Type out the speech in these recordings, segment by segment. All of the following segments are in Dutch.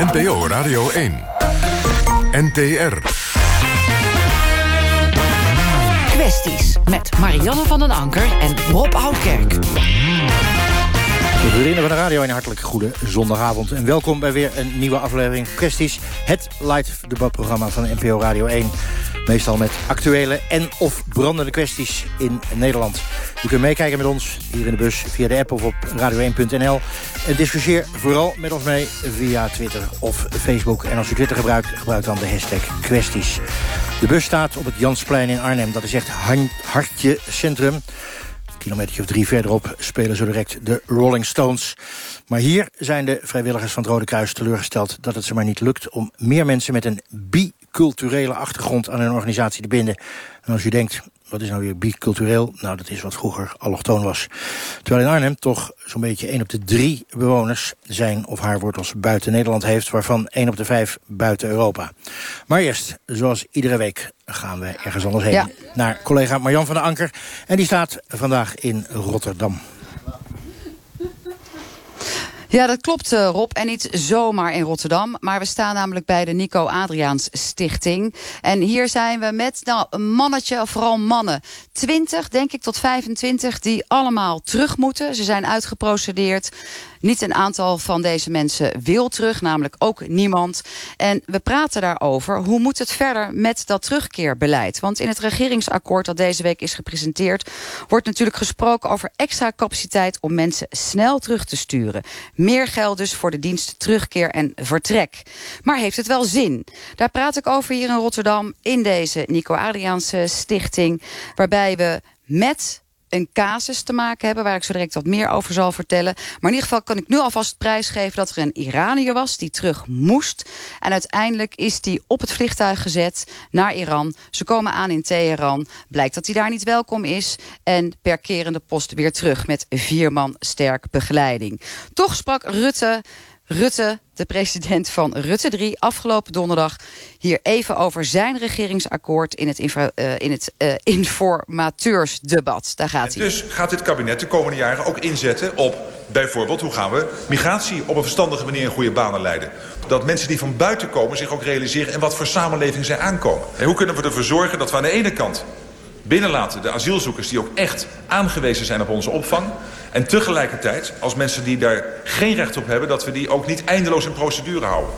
NPO Radio 1. NTR. Kwesties met Marianne van den Anker en Rob Oudkerk. De vrienden van de radio een hartelijk goede zondagavond. En welkom bij weer een nieuwe aflevering Kwesties. Het live debatprogramma van NPO Radio 1. Meestal met actuele en of brandende kwesties in Nederland. U kunt meekijken met ons hier in de bus via de app of op radio1.nl. En discussieer vooral met ons mee via Twitter of Facebook. En als u Twitter gebruikt, gebruik dan de hashtag kwesties. De bus staat op het Jansplein in Arnhem. Dat is echt hartje centrum kilometer of drie verderop spelen zo direct de Rolling Stones. Maar hier zijn de vrijwilligers van het Rode Kruis teleurgesteld... dat het ze maar niet lukt om meer mensen met een biculturele achtergrond... aan hun organisatie te binden. En als u denkt, wat is nou weer bicultureel? Nou, dat is wat vroeger allochtoon was. Terwijl in Arnhem toch zo'n beetje 1 op de 3 bewoners... zijn of haar wortels buiten Nederland heeft... waarvan 1 op de 5 buiten Europa. Maar eerst, zoals iedere week, gaan we ergens anders heen. Naar collega Marjan van der Anker. En die staat vandaag in Rotterdam. Ja, dat klopt uh, Rob. En niet zomaar in Rotterdam. Maar we staan namelijk bij de Nico Adriaans Stichting. En hier zijn we met nou, een mannetje, vooral mannen. 20, denk ik, tot 25, die allemaal terug moeten. Ze zijn uitgeprocedeerd. Niet een aantal van deze mensen wil terug, namelijk ook niemand. En we praten daarover. Hoe moet het verder met dat terugkeerbeleid? Want in het regeringsakkoord dat deze week is gepresenteerd... wordt natuurlijk gesproken over extra capaciteit om mensen snel terug te sturen. Meer geld dus voor de dienst terugkeer en vertrek. Maar heeft het wel zin? Daar praat ik over hier in Rotterdam in deze Nico Adriaanse stichting. Waarbij we met een casus te maken hebben... waar ik zo direct wat meer over zal vertellen. Maar in ieder geval kan ik nu alvast prijsgeven... dat er een Iranier was die terug moest. En uiteindelijk is die op het vliegtuig gezet naar Iran. Ze komen aan in Teheran. Blijkt dat hij daar niet welkom is. En per kerende post weer terug met vier man sterk begeleiding. Toch sprak Rutte Rutte, de president van Rutte 3, afgelopen donderdag hier even over zijn regeringsakkoord in het, infra, uh, in het uh, informateursdebat. Daar gaat hij. Dus gaat dit kabinet de komende jaren ook inzetten op bijvoorbeeld hoe gaan we migratie op een verstandige manier in goede banen leiden. Dat mensen die van buiten komen zich ook realiseren en wat voor samenleving zij aankomen. En hoe kunnen we ervoor zorgen dat we aan de ene kant binnenlaten de asielzoekers die ook echt aangewezen zijn op onze opvang. En tegelijkertijd, als mensen die daar geen recht op hebben... dat we die ook niet eindeloos in procedure houden.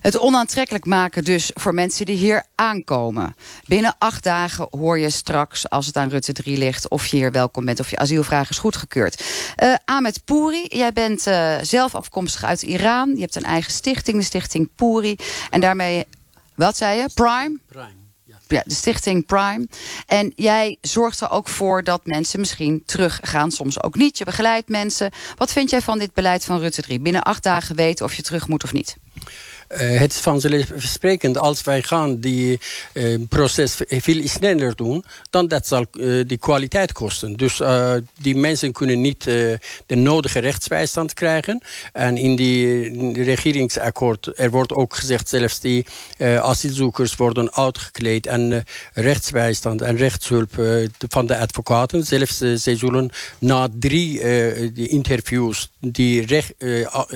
Het onaantrekkelijk maken dus voor mensen die hier aankomen. Binnen acht dagen hoor je straks, als het aan Rutte 3 ligt... of je hier welkom bent, of je asielvraag is goedgekeurd. Uh, Ahmed Pouri, jij bent uh, zelf afkomstig uit Iran. Je hebt een eigen stichting, de stichting Pouri. En daarmee, wat zei je? Prime? Prime ja, de stichting Prime. En jij zorgt er ook voor dat mensen misschien teruggaan. Soms ook niet. Je begeleidt mensen. Wat vind jij van dit beleid van Rutte 3? Binnen acht dagen weten of je terug moet of niet. Uh, het is vanzelfsprekend als wij gaan die uh, proces veel sneller doen, dan dat zal uh, die kwaliteit kosten. Dus die mensen kunnen niet de nodige rechtsbijstand krijgen. En in die regeringsakkoord, er wordt ook gezegd, zelfs die asielzoekers worden uitgekleed en rechtsbijstand en rechtshulp van de advocaten. Zelfs zij zullen na drie interviews die recht,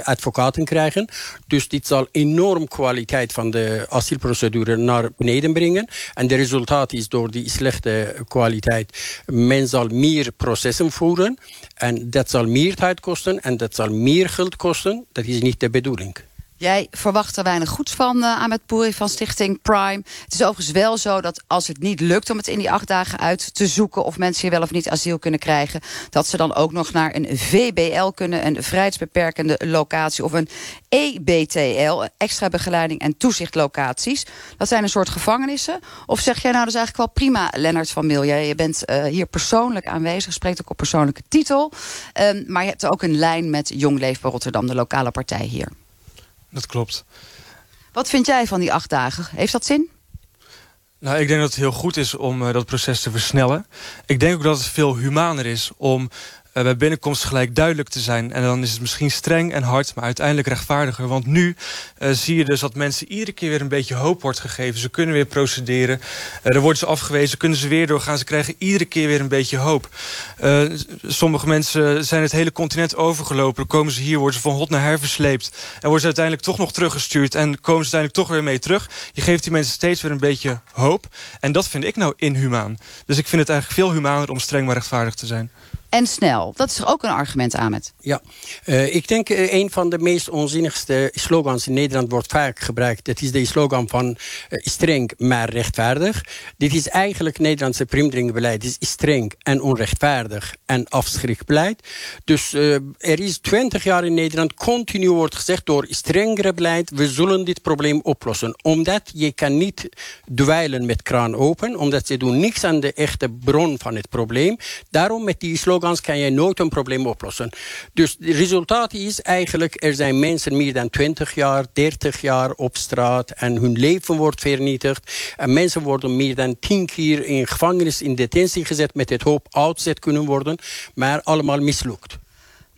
advocaten krijgen. Dus dit zal enorm enorm kwaliteit van de asielprocedure naar beneden brengen. En de resultaat is door die slechte kwaliteit. Men zal meer processen voeren. En dat zal meer tijd kosten. En dat zal meer geld kosten. Dat is niet de bedoeling. Jij verwacht er weinig goeds van, uh, Ahmed Pouri van Stichting Prime. Het is overigens wel zo dat als het niet lukt om het in die acht dagen uit te zoeken... of mensen hier wel of niet asiel kunnen krijgen... dat ze dan ook nog naar een VBL kunnen, een vrijheidsbeperkende locatie... of een EBTL, extra begeleiding en toezichtlocaties. Dat zijn een soort gevangenissen. Of zeg jij nou, dat is eigenlijk wel prima, Lennart van Mil. Je bent uh, hier persoonlijk aanwezig, spreekt ook op persoonlijke titel. Um, maar je hebt ook een lijn met Jong Leefbaar Rotterdam, de lokale partij hier dat klopt. Wat vind jij van die acht dagen? Heeft dat zin? Nou, ik denk dat het heel goed is om uh, dat proces te versnellen. Ik denk ook dat het veel humaner is om uh, bij binnenkomst gelijk duidelijk te zijn. En dan is het misschien streng en hard, maar uiteindelijk rechtvaardiger. Want nu uh, zie je dus dat mensen iedere keer weer een beetje hoop wordt gegeven. Ze kunnen weer procederen. Er worden ze afgewezen, kunnen ze weer doorgaan. Ze krijgen iedere keer weer een beetje hoop. sommige mensen zijn het hele continent overgelopen. Dan komen ze hier, worden ze van hot naar her versleept. En worden ze uiteindelijk toch nog teruggestuurd. En komen ze uiteindelijk toch weer mee terug. Je geeft die mensen steeds weer een beetje hoop. En dat vind ik nou inhumaan. Dus ik vind het eigenlijk veel humaner om streng maar rechtvaardig te zijn en snel. Dat is ook een argument, Ahmed? Ja, uh, ik denk uh, een van de meest onzinnigste slogans in Nederland wordt vaak gebruikt. Dat is de slogan van uh, streng maar rechtvaardig. Dit is eigenlijk Nederlandse primdringbeleid. Het is streng en onrechtvaardig en afschrikbeleid. Dus er is twintig jaar in Nederland continu wordt gezegd door strengere beleid, we zullen dit probleem oplossen. Omdat je kan niet dweilen met kraan open, omdat ze doen niks aan de echte bron van het probleem. Daarom met die slogan slogans kan je nooit een probleem oplossen. Dus het resultaat is eigenlijk, er zijn mensen meer dan 20 jaar, 30 jaar op straat en hun leven wordt vernietigd. En mensen worden meer dan 10 keer in gevangenis, in detentie gezet met het hoop uitzet kunnen worden, maar allemaal mislukt.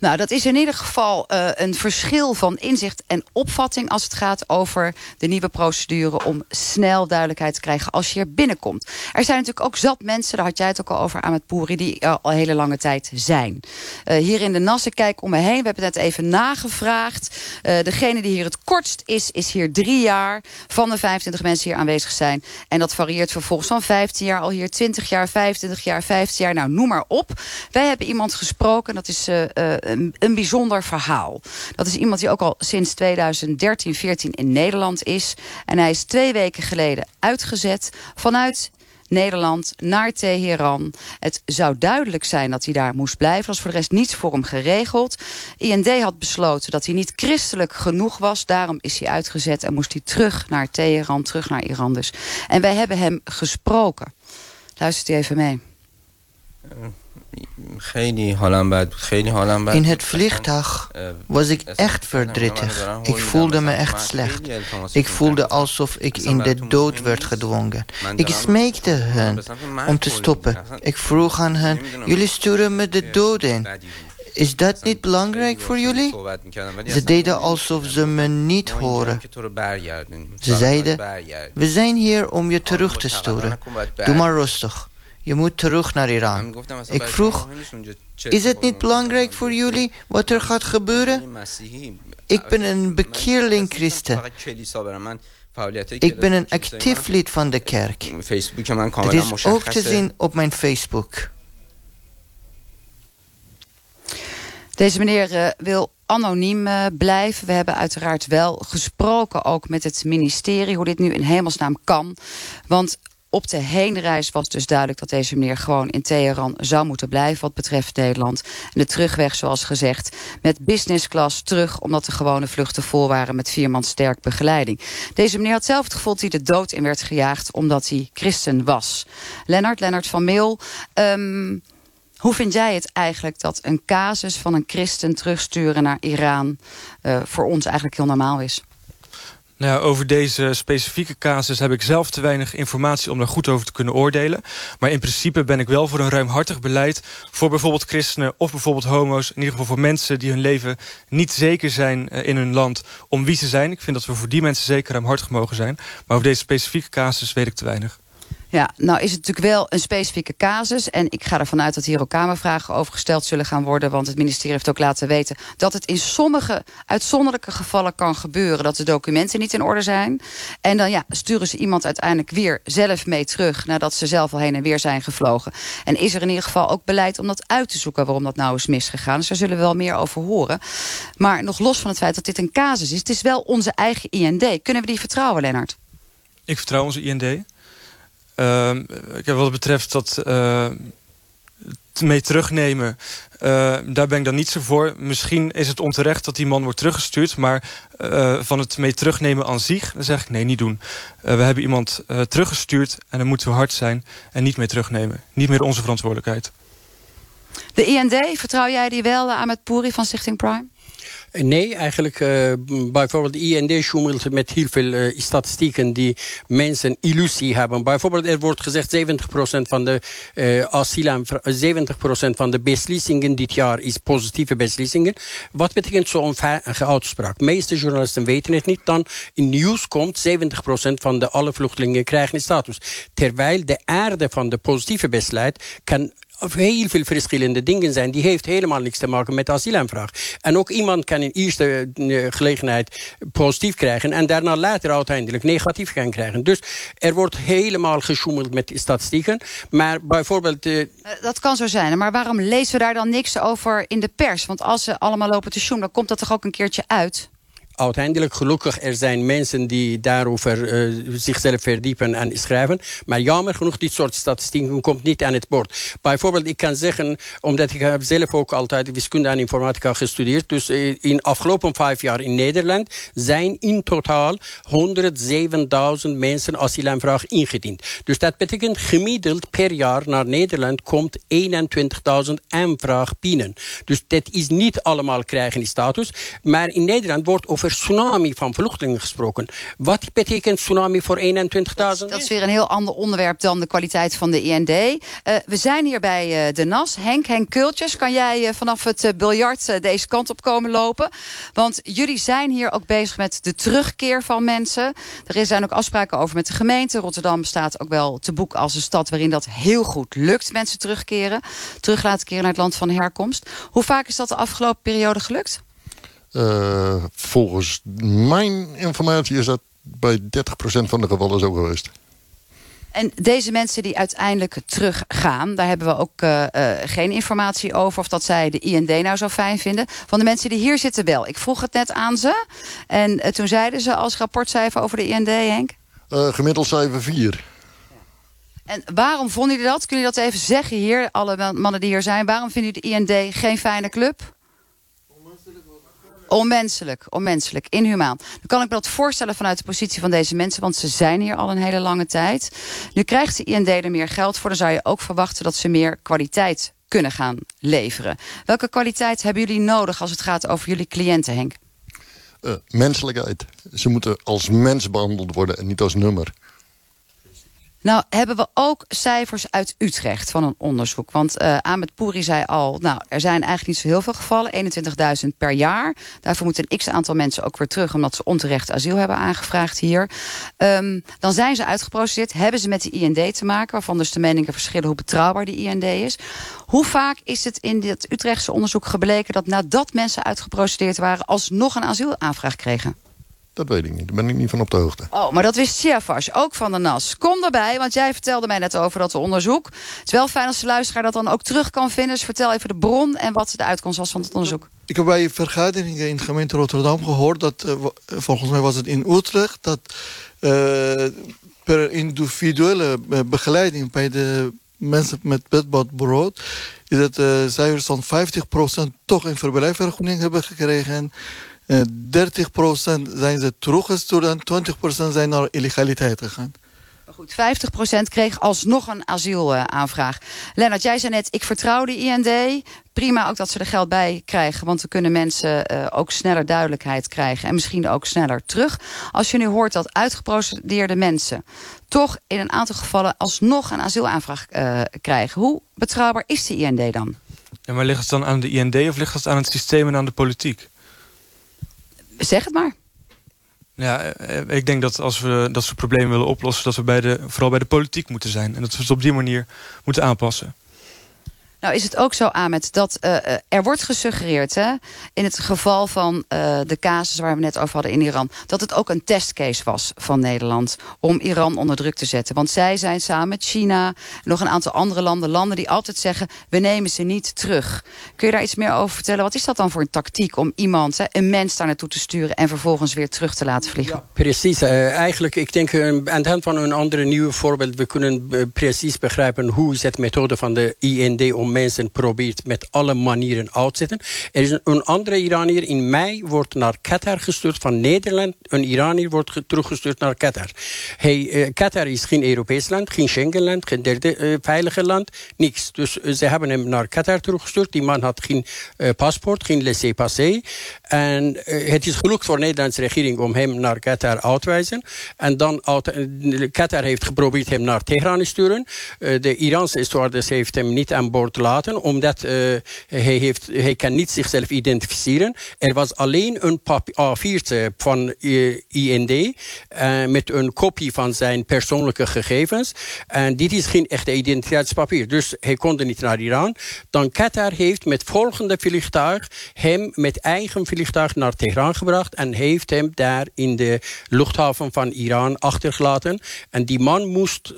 Nou, dat is in ieder geval uh, een verschil van inzicht en opvatting... als het gaat over de nieuwe procedure om snel duidelijkheid te krijgen... als je hier binnenkomt. Er zijn natuurlijk ook zat mensen, daar had jij het ook al over... aan het Poeri, die uh, al hele lange tijd zijn. Uh, hier in de Nassen, kijk om me heen, we hebben het net even nagevraagd. degene die hier het kortst is, is hier drie jaar... van de 25 mensen hier aanwezig zijn. En dat varieert vervolgens van 15 jaar al hier... 20 jaar, 25 jaar, 15 jaar, nou noem maar op. Wij hebben iemand gesproken, dat is een, bijzonder verhaal. Dat is iemand die ook al sinds 2013, 14 in Nederland is. En hij is twee weken geleden uitgezet vanuit Nederland naar Teheran. Het zou duidelijk zijn dat hij daar moest blijven. Was voor de rest niets voor hem geregeld. IND had besloten dat hij niet christelijk genoeg was. Daarom is hij uitgezet en moest hij terug naar Teheran, terug naar Iran dus. En wij hebben hem gesproken. Luistert u even mee. Uh. In het vliegtuig was ik echt verdrietig. Ik voelde me echt slecht. Ik voelde alsof ik in de dood werd gedwongen. Ik smeekte hen om te stoppen. Ik vroeg aan hen, jullie sturen me de dood in. Is dat niet belangrijk voor jullie? Ze deden alsof ze me niet horen. Ze zeiden, we zijn hier om je terug te sturen. Doe maar rustig. Je moet terug naar Iran. Ik vroeg, is het niet belangrijk voor jullie wat er gaat gebeuren? Ik ben een bekeerling christen. Ik ben een actief lid van de kerk. Het is ook te zien op mijn Facebook. Deze meneer uh, wil anoniem uh, blijven. We hebben uiteraard wel gesproken ook met het ministerie... hoe dit nu in hemelsnaam kan. Want op de heenreis was dus duidelijk dat deze meneer gewoon in Teheran zou moeten blijven wat betreft Nederland. En de terugweg, zoals gezegd, met business class terug, omdat de gewone vluchten vol waren met vier man sterk begeleiding. Deze meneer had zelf het gevoel dat hij de dood in werd gejaagd omdat hij christen was. Lennart, Lennart van Meel, um, hoe vind jij het eigenlijk dat een casus van een christen terugsturen naar Iran uh, voor ons eigenlijk heel normaal is? Nou, over deze specifieke casus heb ik zelf te weinig informatie om daar goed over te kunnen oordelen. Maar in principe ben ik wel voor een ruimhartig beleid voor bijvoorbeeld christenen of bijvoorbeeld homo's. In ieder geval voor mensen die hun leven niet zeker zijn eh, in hun land om wie ze zijn. Ik vind dat we voor die mensen zeker ruimhartig mogen zijn. Maar over deze specifieke casus weet ik te weinig. Ja, nou is het natuurlijk wel een specifieke casus. En ik ga ervan uit dat hier ook Kamervragen over gesteld zullen gaan worden. Want het ministerie heeft ook laten weten dat het in sommige uitzonderlijke gevallen kan gebeuren. Dat de documenten niet in orde zijn. En dan ja, sturen ze iemand uiteindelijk weer zelf mee terug. Nadat ze zelf al heen en weer zijn gevlogen. En is er in ieder geval ook beleid om dat uit te zoeken waarom dat nou is misgegaan. Dus daar zullen we wel meer over horen. Maar nog los van het feit dat dit een casus is. Het is wel onze eigen IND. Kunnen we die vertrouwen, Lennart? Ik vertrouw onze IND. Uh, wat het betreft dat uh, mee terugnemen, uh, daar ben ik dan niet zo voor. Misschien is het onterecht dat die man wordt teruggestuurd... maar uh, van het mee terugnemen aan zich, dan zeg ik nee, niet doen. we hebben iemand teruggestuurd en dan moeten we hard zijn... en niet mee terugnemen. Niet meer onze verantwoordelijkheid. De IND, vertrouw jij die wel aan met Poeri van Stichting Prime? Nee, eigenlijk uh, bijvoorbeeld de IND schoemelt met heel veel uh, statistieken die mensen illusie hebben. Bijvoorbeeld er wordt gezegd 70% van de uh, asiel 70% van de beslissingen dit jaar is positieve beslissingen. Wat betekent zo'n uitspraak? De meeste journalisten weten het niet. Dan in nieuws komt 70% van de alle vluchtelingen krijgen status. Terwijl de aarde van de positieve besluit kan heel veel verschillende dingen zijn. Die heeft helemaal niks te maken met asielaanvraag. En ook iemand kan in eerste eh, gelegenheid positief krijgen... en daarna later uiteindelijk negatief gaan krijgen. Dus er wordt helemaal gesjoemeld met statistieken. Maar bijvoorbeeld... Uh... Dat kan zo zijn, maar waarom lezen we daar dan niks over in de pers? Want als ze allemaal lopen te sjoemelen, komt dat toch ook een keertje uit? Uiteindelijk gelukkig er zijn mensen die daarover uh, zichzelf verdiepen en schrijven. Maar jammer genoeg, dit soort statistieken komt niet aan het bord. Bijvoorbeeld, ik kan zeggen, omdat ik heb zelf ook altijd wiskunde en informatica gestudeerd. Dus uh, in afgelopen vijf jaar in Nederland zijn in totaal 107.000 mensen asielaanvraag ingediend. Dus dat betekent gemiddeld per jaar naar Nederland komt 21.000 aanvraag binnen. Dus dat is niet allemaal krijgen die status. Maar in Nederland wordt over tsunami van vluchtelingen gesproken. Wat betekent tsunami voor 21.000? Dat is weer een heel ander onderwerp dan de kwaliteit van de IND. Uh, eh, we zijn hier bij uh, de NAS. Henk, Henk Kultjes, kan jij uh, vanaf het biljart deze kant op komen lopen? Want jullie zijn hier ook bezig met de terugkeer van mensen. Er zijn ook afspraken over met de gemeente. Rotterdam staat ook wel te boek als een stad waarin dat heel goed lukt. Mensen terugkeren, terug laten keren naar het land van herkomst. Hoe vaak is dat de afgelopen periode gelukt? Uh, volgens mijn informatie is dat bij 30% van de gevallen zo geweest. En deze mensen die uiteindelijk teruggaan... daar hebben we ook uh, uh, geen informatie over... of dat zij de IND nou zo fijn vinden. Van de mensen die hier zitten wel. Ik vroeg het net aan ze. En uh, toen zeiden ze als rapportcijfer over de IND, Henk? gemiddeld cijfer 4. En waarom vonden jullie dat? Kun je dat even zeggen hier, alle mannen die hier zijn? Waarom vinden jullie de IND geen fijne club? Onmenselijk, onmenselijk, inhumaan. Dan kan ik me dat voorstellen vanuit de positie van deze mensen... want ze zijn hier al een hele lange tijd. Nu krijgt de IND er meer geld voor... dan zou je ook verwachten dat ze meer kwaliteit kunnen gaan leveren. Welke kwaliteit hebben jullie nodig als het gaat over jullie cliënten, Henk? Uh, menselijkheid. Ze moeten als mens behandeld worden en niet als nummer. Nou, hebben we ook cijfers uit Utrecht van een onderzoek. Want uh, Ahmed Pouri zei al, nou, er zijn eigenlijk niet zo heel veel gevallen. 21.000 per jaar. Daarvoor moeten een x-aantal mensen ook weer terug... omdat ze onterecht asiel hebben aangevraagd hier. Um, dan zijn ze uitgeprocedeerd. Hebben ze met de IND te maken... waarvan dus de meningen verschillen hoe betrouwbaar die IND is. Hoe vaak is het in dit Utrechtse onderzoek gebleken... dat nadat mensen uitgeprocedeerd waren... alsnog een asielaanvraag kregen? Dat weet ik niet. Daar ben ik niet van op de hoogte. Oh, maar dat wist Siafas, ook van de NAS. Kom erbij, want jij vertelde mij net over dat onderzoek. Het is wel fijn als de luisteraar dat dan ook terug kan vinden. Dus vertel even de bron en wat de uitkomst was van het onderzoek. Ik heb bij vergaderingen in de gemeente Rotterdam gehoord... dat, uh, volgens mij was het in Utrecht... dat uh, per individuele eh, begeleiding bij de mensen met bedbadbrood... is dat uh, cijfers van 50% toch een verblijfsvergunning hebben gekregen... 30% eh, zijn ze teruggestuurd en 20% zijn naar illegaliteit gegaan. Goed, 50% kreeg alsnog een asielaanvraag. Lennart, jij zei net, ik vertrouw de IND. Prima ook dat ze er geld bij krijgen. Want dan kunnen mensen uh, ook sneller duidelijkheid krijgen. En misschien ook sneller terug. Als je nu hoort dat uitgeprocedeerde mensen... toch in een aantal gevallen alsnog een asielaanvraag uh, krijgen. Hoe betrouwbaar is de IND dan? Ja, maar ligt het dan aan de IND of ligt het aan het systeem en aan de politiek? Zeg het maar. Ja, eh, ik denk dat als we dat soort problemen willen oplossen... dat we bij de, vooral bij de politiek moeten zijn. En dat we het op die manier moeten aanpassen. Nou is het ook zo, Ahmed, dat uh, er wordt gesuggereerd... Hè, in het geval van uh, de casus waar we net over hadden in Iran... dat het ook een testcase was van Nederland om Iran onder druk te zetten. Want zij zijn samen met China nog een aantal andere landen... landen die altijd zeggen, we nemen ze niet terug. Kun je daar iets meer over vertellen? Wat is dat dan voor een tactiek om iemand, hè, een mens daar naartoe te sturen... en vervolgens weer terug te laten vliegen? Ja, precies. Eigenlijk, ik denk aan de hand van een andere nieuwe voorbeeld... we kunnen precies begrijpen hoe is het methode van de IND... om mensen probeert met alle manieren uit te zetten. Er is een andere Iranier in mei wordt naar Qatar gestuurd van Nederland. Een Iranier wordt teruggestuurd naar Qatar. Hey, Qatar is geen Europees land, geen Schengenland, geen derde veilige land, niks. Dus ze hebben hem naar Qatar teruggestuurd. Die man had geen paspoort, geen laissez-passer. En het is gelukt voor de Nederlandse regering om hem naar Qatar uit te wijzen. En dan Qatar heeft geprobeerd hem naar Teheran te sturen. De Iraanse stewardess heeft hem niet aan boord laten, omdat uh, hij, heeft, hij kan niet zichzelf identificeren. Er was alleen een A4'tje van uh, IND met een kopie van zijn persoonlijke gegevens. En dit is geen echte identiteitspapier. Dus hij kon niet naar Iran. Dan Qatar heeft met volgende vliegtuig hem met eigen vliegtuig naar Teheran gebracht en heeft hem daar in de luchthaven van Iran achtergelaten. En die man moest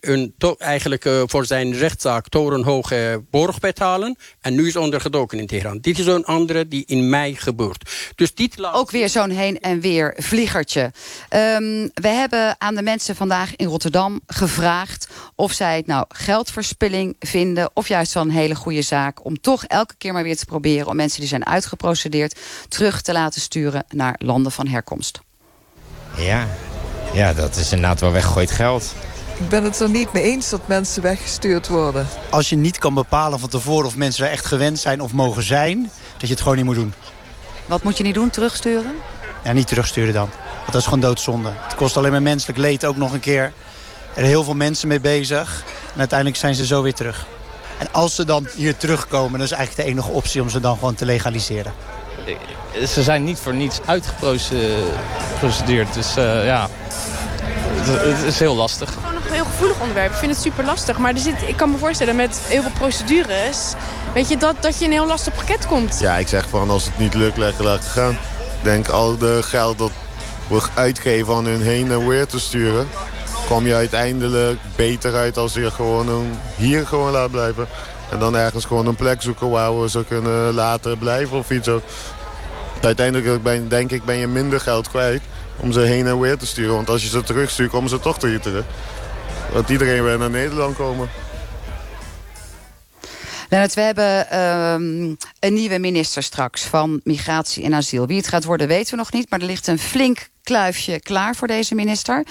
een, eigenlijk uh, voor zijn rechtszaak torenhoge borg betalen. En nu is ondergedoken in Teheran. Dit is een andere die in mei gebeurt. Dus dit laat... Ook weer zo'n heen en weer vliegertje. Um, we hebben aan de mensen vandaag in Rotterdam gevraagd... of zij het nou geldverspilling vinden... of juist wel een hele goede zaak... om toch elke keer maar weer te proberen... om mensen die zijn uitgeprocedeerd... terug te laten sturen naar landen van herkomst. Ja, ja dat is inderdaad wel weggegooid geld. Ik ben het er niet mee eens dat mensen weggestuurd worden. Als je niet kan bepalen van tevoren of mensen er echt gewend zijn of mogen zijn... dat je het gewoon niet moet doen. Wat moet je niet doen? Terugsturen? Ja, niet terugsturen dan. Want dat is gewoon doodzonde. Het kost alleen maar menselijk leed ook nog een keer. Er zijn heel veel mensen mee bezig. En uiteindelijk zijn ze zo weer terug. En als ze dan hier terugkomen, dan is eigenlijk de enige optie om ze dan gewoon te legaliseren. Ze zijn niet voor niets uitgeprocedeerd. Dus uh, ja, het, is heel lastig. Een heel gevoelig onderwerp. Ik vind het super lastig. Maar er zit, ik kan me voorstellen met heel veel procedures... Weet je, dat, dat je in een heel lastig pakket komt. Ja, ik zeg van als het niet lukt, lekker laten gaan. Ik denk al de geld dat we uitgeven aan hun heen en weer te sturen... kom je uiteindelijk beter uit als je gewoon hier gewoon laat blijven. En dan ergens gewoon een plek zoeken waar we ze kunnen laten blijven of iets. Uiteindelijk ben, denk ik ben je minder geld kwijt om ze heen en weer te sturen. Want als je ze terugstuurt, komen ze toch hier terug. Dat iedereen weer naar Nederland komen. Lennart, we hebben um, een nieuwe minister straks van Migratie en Asiel. Wie het gaat worden weten we nog niet, maar er ligt een flink kluifje klaar voor deze minister.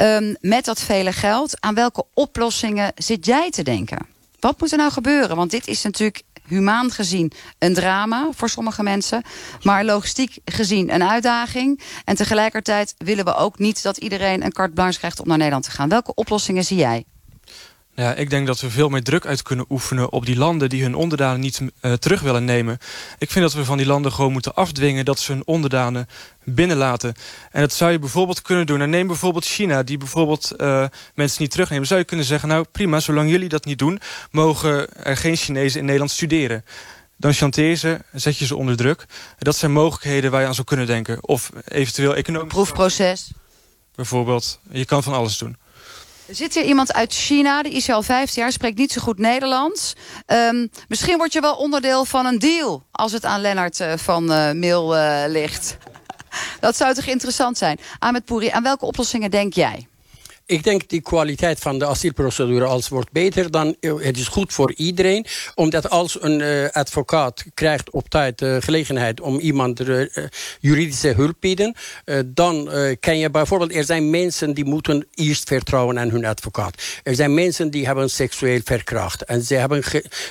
Um, met dat vele geld, aan welke oplossingen zit jij te denken? Wat moet er nou gebeuren? Want dit is natuurlijk humaan gezien een drama voor sommige mensen. Maar logistiek gezien een uitdaging. En tegelijkertijd willen we ook niet dat iedereen een carte blanche krijgt om naar Nederland te gaan. Welke oplossingen zie jij? Ja, ik denk dat we veel meer druk uit kunnen oefenen op die landen die hun onderdanen niet uh, terug willen nemen. Ik vind dat we van die landen gewoon moeten afdwingen dat ze hun onderdanen binnenlaten. En dat zou je bijvoorbeeld kunnen doen. En neem bijvoorbeeld China, die bijvoorbeeld uh, mensen niet terugnemen. Zou je kunnen zeggen, nou prima, zolang jullie dat niet doen... mogen er geen Chinezen in Nederland studeren. Dan chanteer ze, zet je ze onder druk. Dat zijn mogelijkheden waar je aan zou kunnen denken. Of eventueel economisch... Proefproces. Bijvoorbeeld. Je kan van alles doen. Er zit hier iemand uit China, die is al 15 jaar, spreekt niet zo goed Nederlands. Um, misschien word je wel onderdeel van een deal als het aan Lennart uh, van uh, Mil uh, ligt. Dat zou toch interessant zijn. Ahmed Pouri, aan welke oplossingen denk jij? Ik denk die kwaliteit van de asielprocedure als wordt beter. Dan eh, het is goed voor iedereen. Omdat als een uh, advocaat krijgt op tijd uh, gelegenheid om iemand juridische hulp bieden. dan kan je bijvoorbeeld, er zijn mensen die moeten eerst vertrouwen aan hun advocaat. Er zijn mensen die hebben seksueel verkracht. En ze, hebben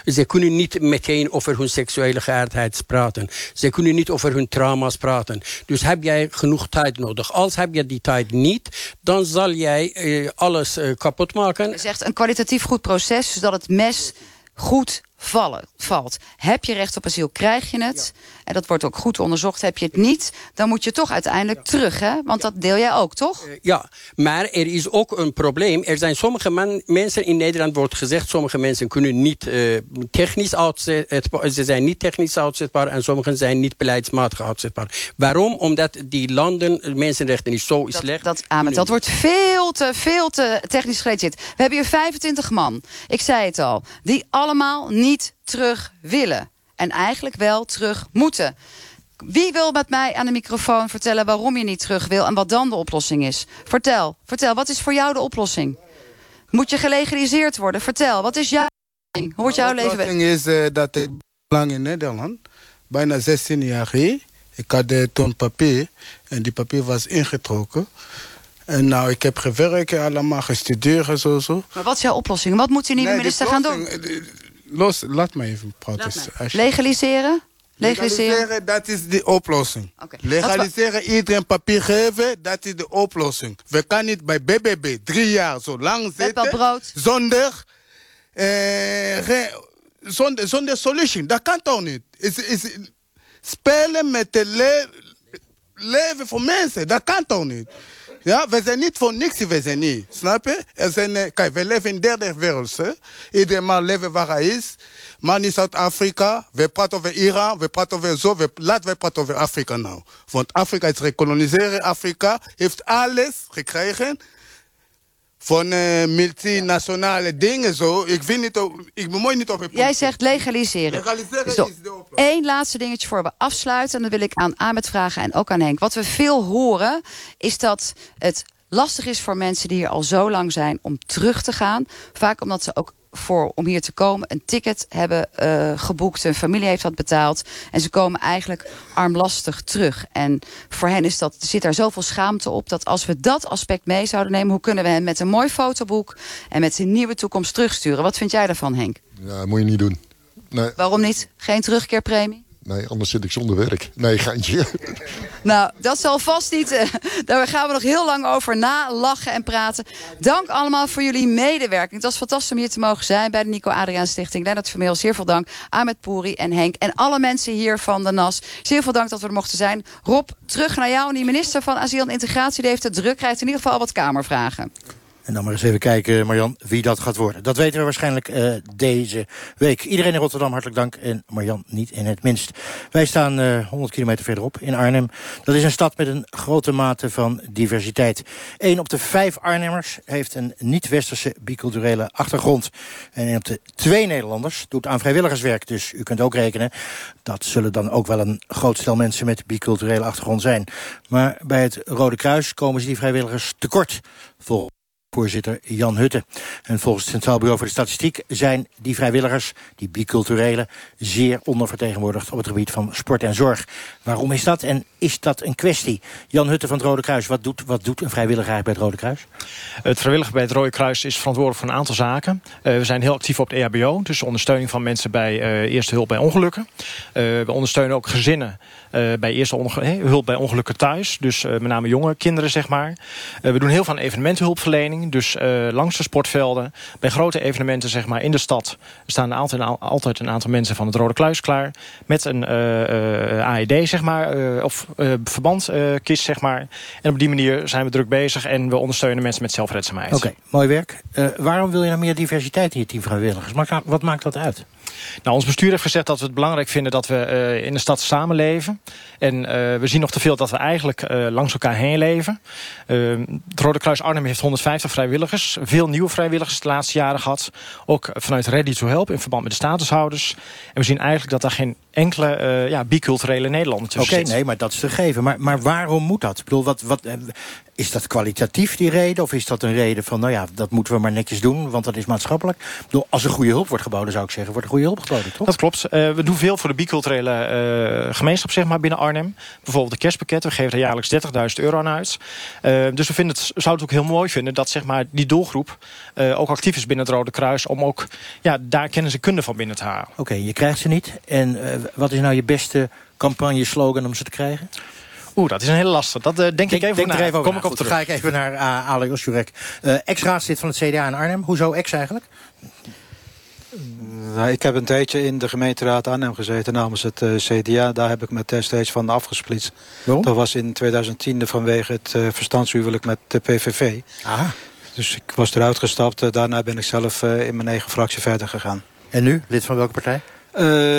ze kunnen niet meteen over hun seksuele geaardheid praten. Ze kunnen niet over hun trauma's praten. Dus heb jij genoeg tijd nodig. Als heb je die tijd niet, dan zal jij alles uh, kapot maken. Je zegt een kwalitatief goed proces, zodat het mes goed vallen, valt. Heb je recht op asiel, krijg je het. En dat wordt ook goed onderzocht. Heb je het niet, dan moet je toch uiteindelijk terug. Hè? Want dat deel jij ook, toch? Uh, ja, maar er is ook een probleem. Er zijn sommige man, mensen in Nederland, wordt gezegd... sommige mensen kunnen niet uh, technisch uitzetbaar... ze zijn niet technisch uitzetbaar... en sommigen zijn niet beleidsmatig uitzetbaar. Waarom? Omdat die landen, mensenrechten niet zo dat, slecht... Dat, Ahmed, dat wordt veel te, veel te technisch gerealiseerd. We hebben hier 25 man, ik zei het al... die allemaal niet terug willen. En eigenlijk wel terug moeten. Wie wil met mij aan de microfoon vertellen waarom je niet terug wil... en wat dan de oplossing is? Vertel, vertel, wat is voor jou de oplossing? Moet je gelegaliseerd worden? Vertel, wat is jouw... Hoe wordt jouw leven... Het is uh, dat ik lang in Nederland, bijna 16 jaar geleden. Ik had uh, toen papier en die papier was ingetrokken. En nou, ik heb gewerkt, allemaal gestudeerd en zo, zo. Maar wat is jouw oplossing? Wat moet die nieuwe minister gaan doen? Los, laat me even praten. Legaliseren? Legaliseren? dat is de oplossing. Legaliseren, iedereen papier geven, dat is de oplossing. We kunnen niet bij BBB drie jaar zo lang zitten brood. zonder, eh, zonder, zonder solution. Dat kan toch niet? Is, is, spelen met het le leven van mensen, dat kan toch niet? Ja, we zijn niet voor niks, we zijn niet. Snap je? Er zijn, kijk, we leven in de derde wereld. Hè? Iedereen man leven waar hij is. Man in Zuid-Afrika, we praten over Iran, we praten over zo, we, laten we praten over Afrika nou. Want Afrika is recoloniseren, Afrika heeft alles gekregen van uh, multinationale dingen zo. Ik vind niet, ik bemoei niet op Jij zegt legaliseren. Legaliseren is de oplossing. Eén laatste dingetje voor we afsluiten. En dan wil ik aan Ahmed vragen en ook aan Henk. Wat we veel horen is dat het lastig is voor mensen die hier al zo lang zijn om terug te gaan. Vaak omdat ze ook voor, om hier te komen een ticket hebben uh, geboekt. Een familie heeft dat betaald. En ze komen eigenlijk armlastig terug. En voor hen is dat, zit daar zoveel schaamte op... dat als we dat aspect mee zouden nemen... hoe kunnen we hen met een mooi fotoboek... en met zijn nieuwe toekomst terugsturen? Wat vind jij daarvan, Henk? Ja, dat moet je niet doen. Nee. Waarom niet? Geen terugkeerpremie? Nee, anders zit ik zonder werk. Nee, geintje. Nou, dat zal vast niet. Uh, daar gaan we nog heel lang over na lachen en praten. Dank allemaal voor jullie medewerking. Het was fantastisch om hier te mogen zijn bij de Nico Adriaan Stichting. Lennart Vermeel, zeer veel dank. Ahmed Pouri en Henk. En alle mensen hier van de NAS. Zeer veel dank dat we er mochten zijn. Rob, terug naar jou. En die minister van Asiel en Integratie die heeft het druk. Krijgt in ieder geval wat kamervragen. En dan maar eens even kijken, Marjan, wie dat gaat worden. Dat weten we waarschijnlijk uh, deze week. Iedereen in Rotterdam, hartelijk dank. En Marjan niet in het minst. Wij staan uh, 100 kilometer verderop in Arnhem. Dat is een stad met een grote mate van diversiteit. Eén op de vijf Arnhemmers heeft een niet-westerse biculturele achtergrond. En één op de twee Nederlanders doet aan vrijwilligerswerk. Dus u kunt ook rekenen, dat zullen dan ook wel een groot stel mensen met biculturele achtergrond zijn. Maar bij het Rode Kruis komen ze die vrijwilligers tekort. Volgens voorzitter Jan Hutte. En volgens het Centraal Bureau voor de Statistiek zijn die vrijwilligers, die biculturele, zeer ondervertegenwoordigd op het gebied van sport en zorg. Waarom is dat en is dat een kwestie? Jan Hutte van het Rode Kruis, wat doet, wat doet een vrijwilliger bij het Rode Kruis? Het vrijwilliger bij het Rode Kruis is verantwoordelijk voor een aantal zaken. Uh, we zijn heel actief op het EHBO, dus ondersteuning van mensen bij uh, eerste hulp bij ongelukken. Uh, we ondersteunen ook gezinnen bij eerste hulp bij ongelukken thuis. Dus met name jonge kinderen, zeg maar. we doen heel veel aan evenementenhulpverlening. Dus uh, langs de sportvelden, bij grote evenementen zeg maar, in de stad... staan altijd, altijd een aantal mensen van het Rode Kluis klaar... met een uh, uh, AED, zeg maar, of verbandkist, zeg maar. En op die manier zijn we druk bezig... en we ondersteunen mensen met zelfredzaamheid. Oké, mooi werk. waarom wil je nou meer diversiteit in je team vrijwilligers? Wat maakt dat uit? Nou, ons bestuur heeft gezegd dat we het belangrijk vinden dat we uh, in de stad samenleven. En uh, we zien nog te veel dat we eigenlijk uh, langs elkaar heen leven. het Rode Kruis Arnhem heeft 150 vrijwilligers. Veel nieuwe vrijwilligers de laatste jaren gehad. Ook vanuit Ready to Help in verband met de statushouders. En we zien eigenlijk dat daar geen enkele ja, biculturele Nederlanders Oké, okay, nee, maar dat is te geven. Maar, maar waarom moet dat? Ik bedoel, wat, wat, is dat kwalitatief die reden? Of is dat een reden van, nou ja, dat moeten we maar netjes doen... want dat is maatschappelijk? Ik bedoel, als er goede hulp wordt geboden, zou ik zeggen... wordt er goede hulp geboden, toch? Dat klopt. Uh, we doen veel voor de biculturele uh, gemeenschap zeg maar, binnen Arnhem. Bijvoorbeeld de kerstpakketten. We geven er jaarlijks 30.000 euro aan uit. Uh, dus we vinden het, zouden het ook heel mooi vinden... dat zeg maar, die doelgroep ook actief is binnen het Rode Kruis... om ook ja, daar kennis en kunde van binnen te halen. Oké, okay, je krijgt ze niet. En wat is nou je beste campagne-slogan om ze te krijgen? Oeh, dat is een hele lastige. Dat uh, denk, ik even denk. Er even over Kom ik op Dan ga ik even naar uh, Ale Osjurek. Uh, Ex-raadslid van het CDA in Arnhem. Hoezo ex eigenlijk? Nou, ik heb een tijdje in de gemeenteraad Arnhem gezeten namens het uh, CDA. Daar heb ik me destijds van afgesplitst. Waarom? Dat was in 2010 vanwege het uh, verstandshuwelijk met de PVV. Ah. Dus ik was eruit gestapt. Daarna ben ik zelf in mijn eigen fractie verder gegaan. En nu? Lid van welke partij?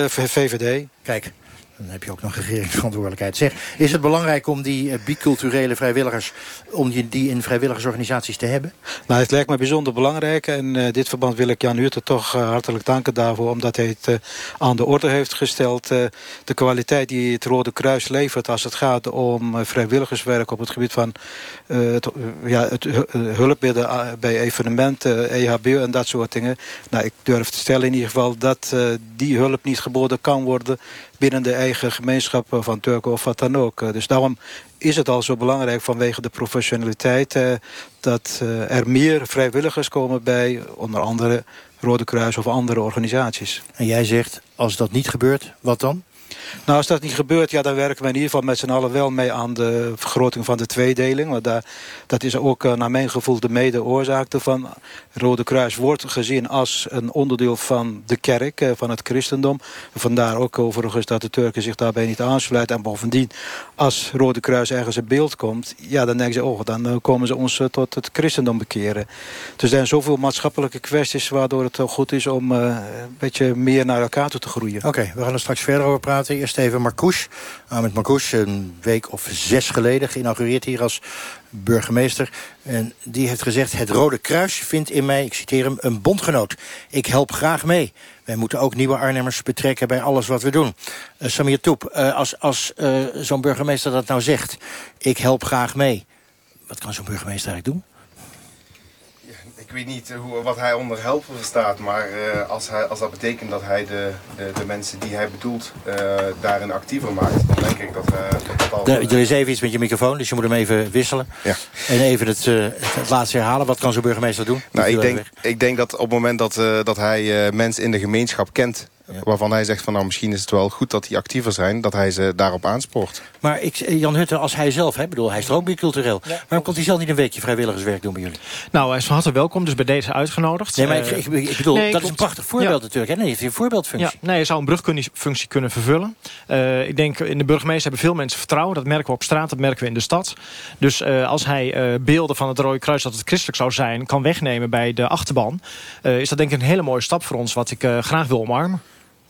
VVD. Kijk, Dan heb je ook nog regeringsverantwoordelijkheid. Zeg, is het belangrijk om die uh, biculturele vrijwilligers... om die, in vrijwilligersorganisaties te hebben? Nou, het lijkt me bijzonder belangrijk. En in uh, dit verband wil ik Jan Huurte toch uh, hartelijk danken daarvoor... omdat hij het aan de orde heeft gesteld. de kwaliteit die het Rode Kruis levert als het gaat om vrijwilligerswerk... op het gebied van het, ja, het hulpmiddelen bij evenementen, EHBO en dat soort dingen. Nou, ik durf te stellen in ieder geval dat die hulp niet geboden kan worden binnen de eigen gemeenschap van Turken of wat dan ook. Dus daarom is het al zo belangrijk vanwege de professionaliteit... Eh, dat eh, er meer vrijwilligers komen bij onder andere Rode Kruis of andere organisaties. En jij zegt, als dat niet gebeurt, wat dan? Nou, als dat niet gebeurt, ja, dan werken we in ieder geval met z'n allen wel mee aan de vergroting van de tweedeling. Want daar, dat is ook uh, naar mijn gevoel de mede-oorzaak ervan. Rode Kruis wordt gezien als een onderdeel van de kerk, uh, van het christendom. Vandaar ook overigens dat de Turken zich daarbij niet aansluiten. En bovendien, als Rode Kruis ergens in beeld komt, ja, dan denken ze, oh, dan uh, komen ze ons tot het christendom bekeren. Dus er zijn zoveel maatschappelijke kwesties waardoor het goed is om een beetje meer naar elkaar toe te groeien. Oké, we gaan er straks verder over praten. Eerst even Marcouch. Ahmed Marcouch, een week of zes geleden geïnaugureerd hier als burgemeester. En die heeft gezegd, het Rode Kruis vindt in mij, ik citeer hem, een bondgenoot. Ik help graag mee. Wij moeten ook nieuwe Arnhemmers betrekken bij alles wat we doen. Uh, Samir Toep, uh, als, als uh, zo'n burgemeester dat nou zegt... ik help graag mee, wat kan zo'n burgemeester eigenlijk doen? Ik weet niet hoe, wat hij onder helpen verstaat, maar uh, als, hij, als dat betekent dat hij de, de, de mensen die hij bedoelt uh, daarin actiever maakt, dan denk ik dat, dat al... Er is even iets met je microfoon, dus je moet hem even wisselen. Ja. En even het, het laatste herhalen. Wat kan zo'n burgemeester doen? Nou, ik denk, ik denk dat op het moment dat, dat hij mensen in de gemeenschap kent Waarvan hij zegt van nou misschien is het wel goed dat die actiever zijn. Dat hij ze daarop aanspoort. Maar ik, Jan Hutte, als hij zelf, hè, bedoel, hij is er ook bicultureel. Ja. Waarom komt hij zelf niet een weekje vrijwilligerswerk doen bij jullie? Nou, hij is van harte welkom, dus bij deze uitgenodigd. Nee, maar ik, ik, ik bedoel, nee, dat is een prachtig voorbeeld ja. natuurlijk. Hè? Nee, heeft hij een voorbeeldfunctie. Ja, nee, hij zou een brugfunctie kunnen vervullen. Uh, ik denk, in de burgemeester hebben veel mensen vertrouwen. Dat merken we op straat, dat merken we in de stad. Dus uh, als hij uh, beelden van het Rode Kruis dat het christelijk zou zijn... kan wegnemen bij de achterban... is dat denk ik een hele mooie stap voor ons... wat ik graag wil omarmen.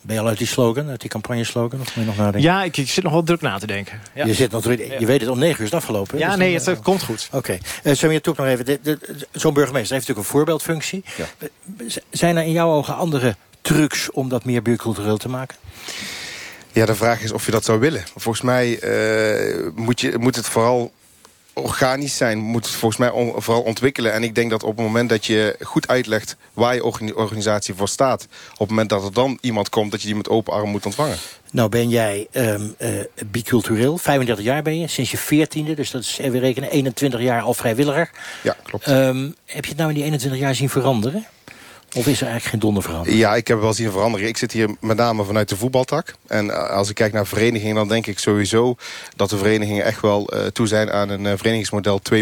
Ben je al uit die slogan, uit die campagne-slogan? Of moet je nog nadenken? Ja, ik, ik, zit nog wel druk na te denken. Ja. Je, zit nog, je weet het, om negen uur is het afgelopen. Ja, dus nee, het, komt goed. Oké. Okay. Uh, Samir nog even. Zo'n burgemeester heeft natuurlijk een voorbeeldfunctie. Ja. Zijn er in jouw ogen andere trucs om dat meer bicultureel te maken? Ja, de vraag is of je dat zou willen. Volgens mij uh, moet, je, moet het vooral organisch zijn, moet het volgens mij on, vooral ontwikkelen. En ik denk dat op het moment dat je goed uitlegt waar je organisatie voor staat... op het moment dat er dan iemand komt, dat je die met open arm moet ontvangen. Nou ben jij um, uh, bicultureel, 35 jaar ben je, sinds je 14e, dus dat is even rekenen, 21 jaar al vrijwilliger. Ja, klopt. Um, heb je het nou in die 21 jaar zien veranderen? Of is er eigenlijk geen donder veranderd? Ja, ik heb wel zien veranderen. Ik zit hier met name vanuit de voetbaltak. En eh, als ik kijk naar verenigingen, dan denk ik sowieso... dat de verenigingen echt wel uh, toe zijn aan een uh, verenigingsmodel 2.0.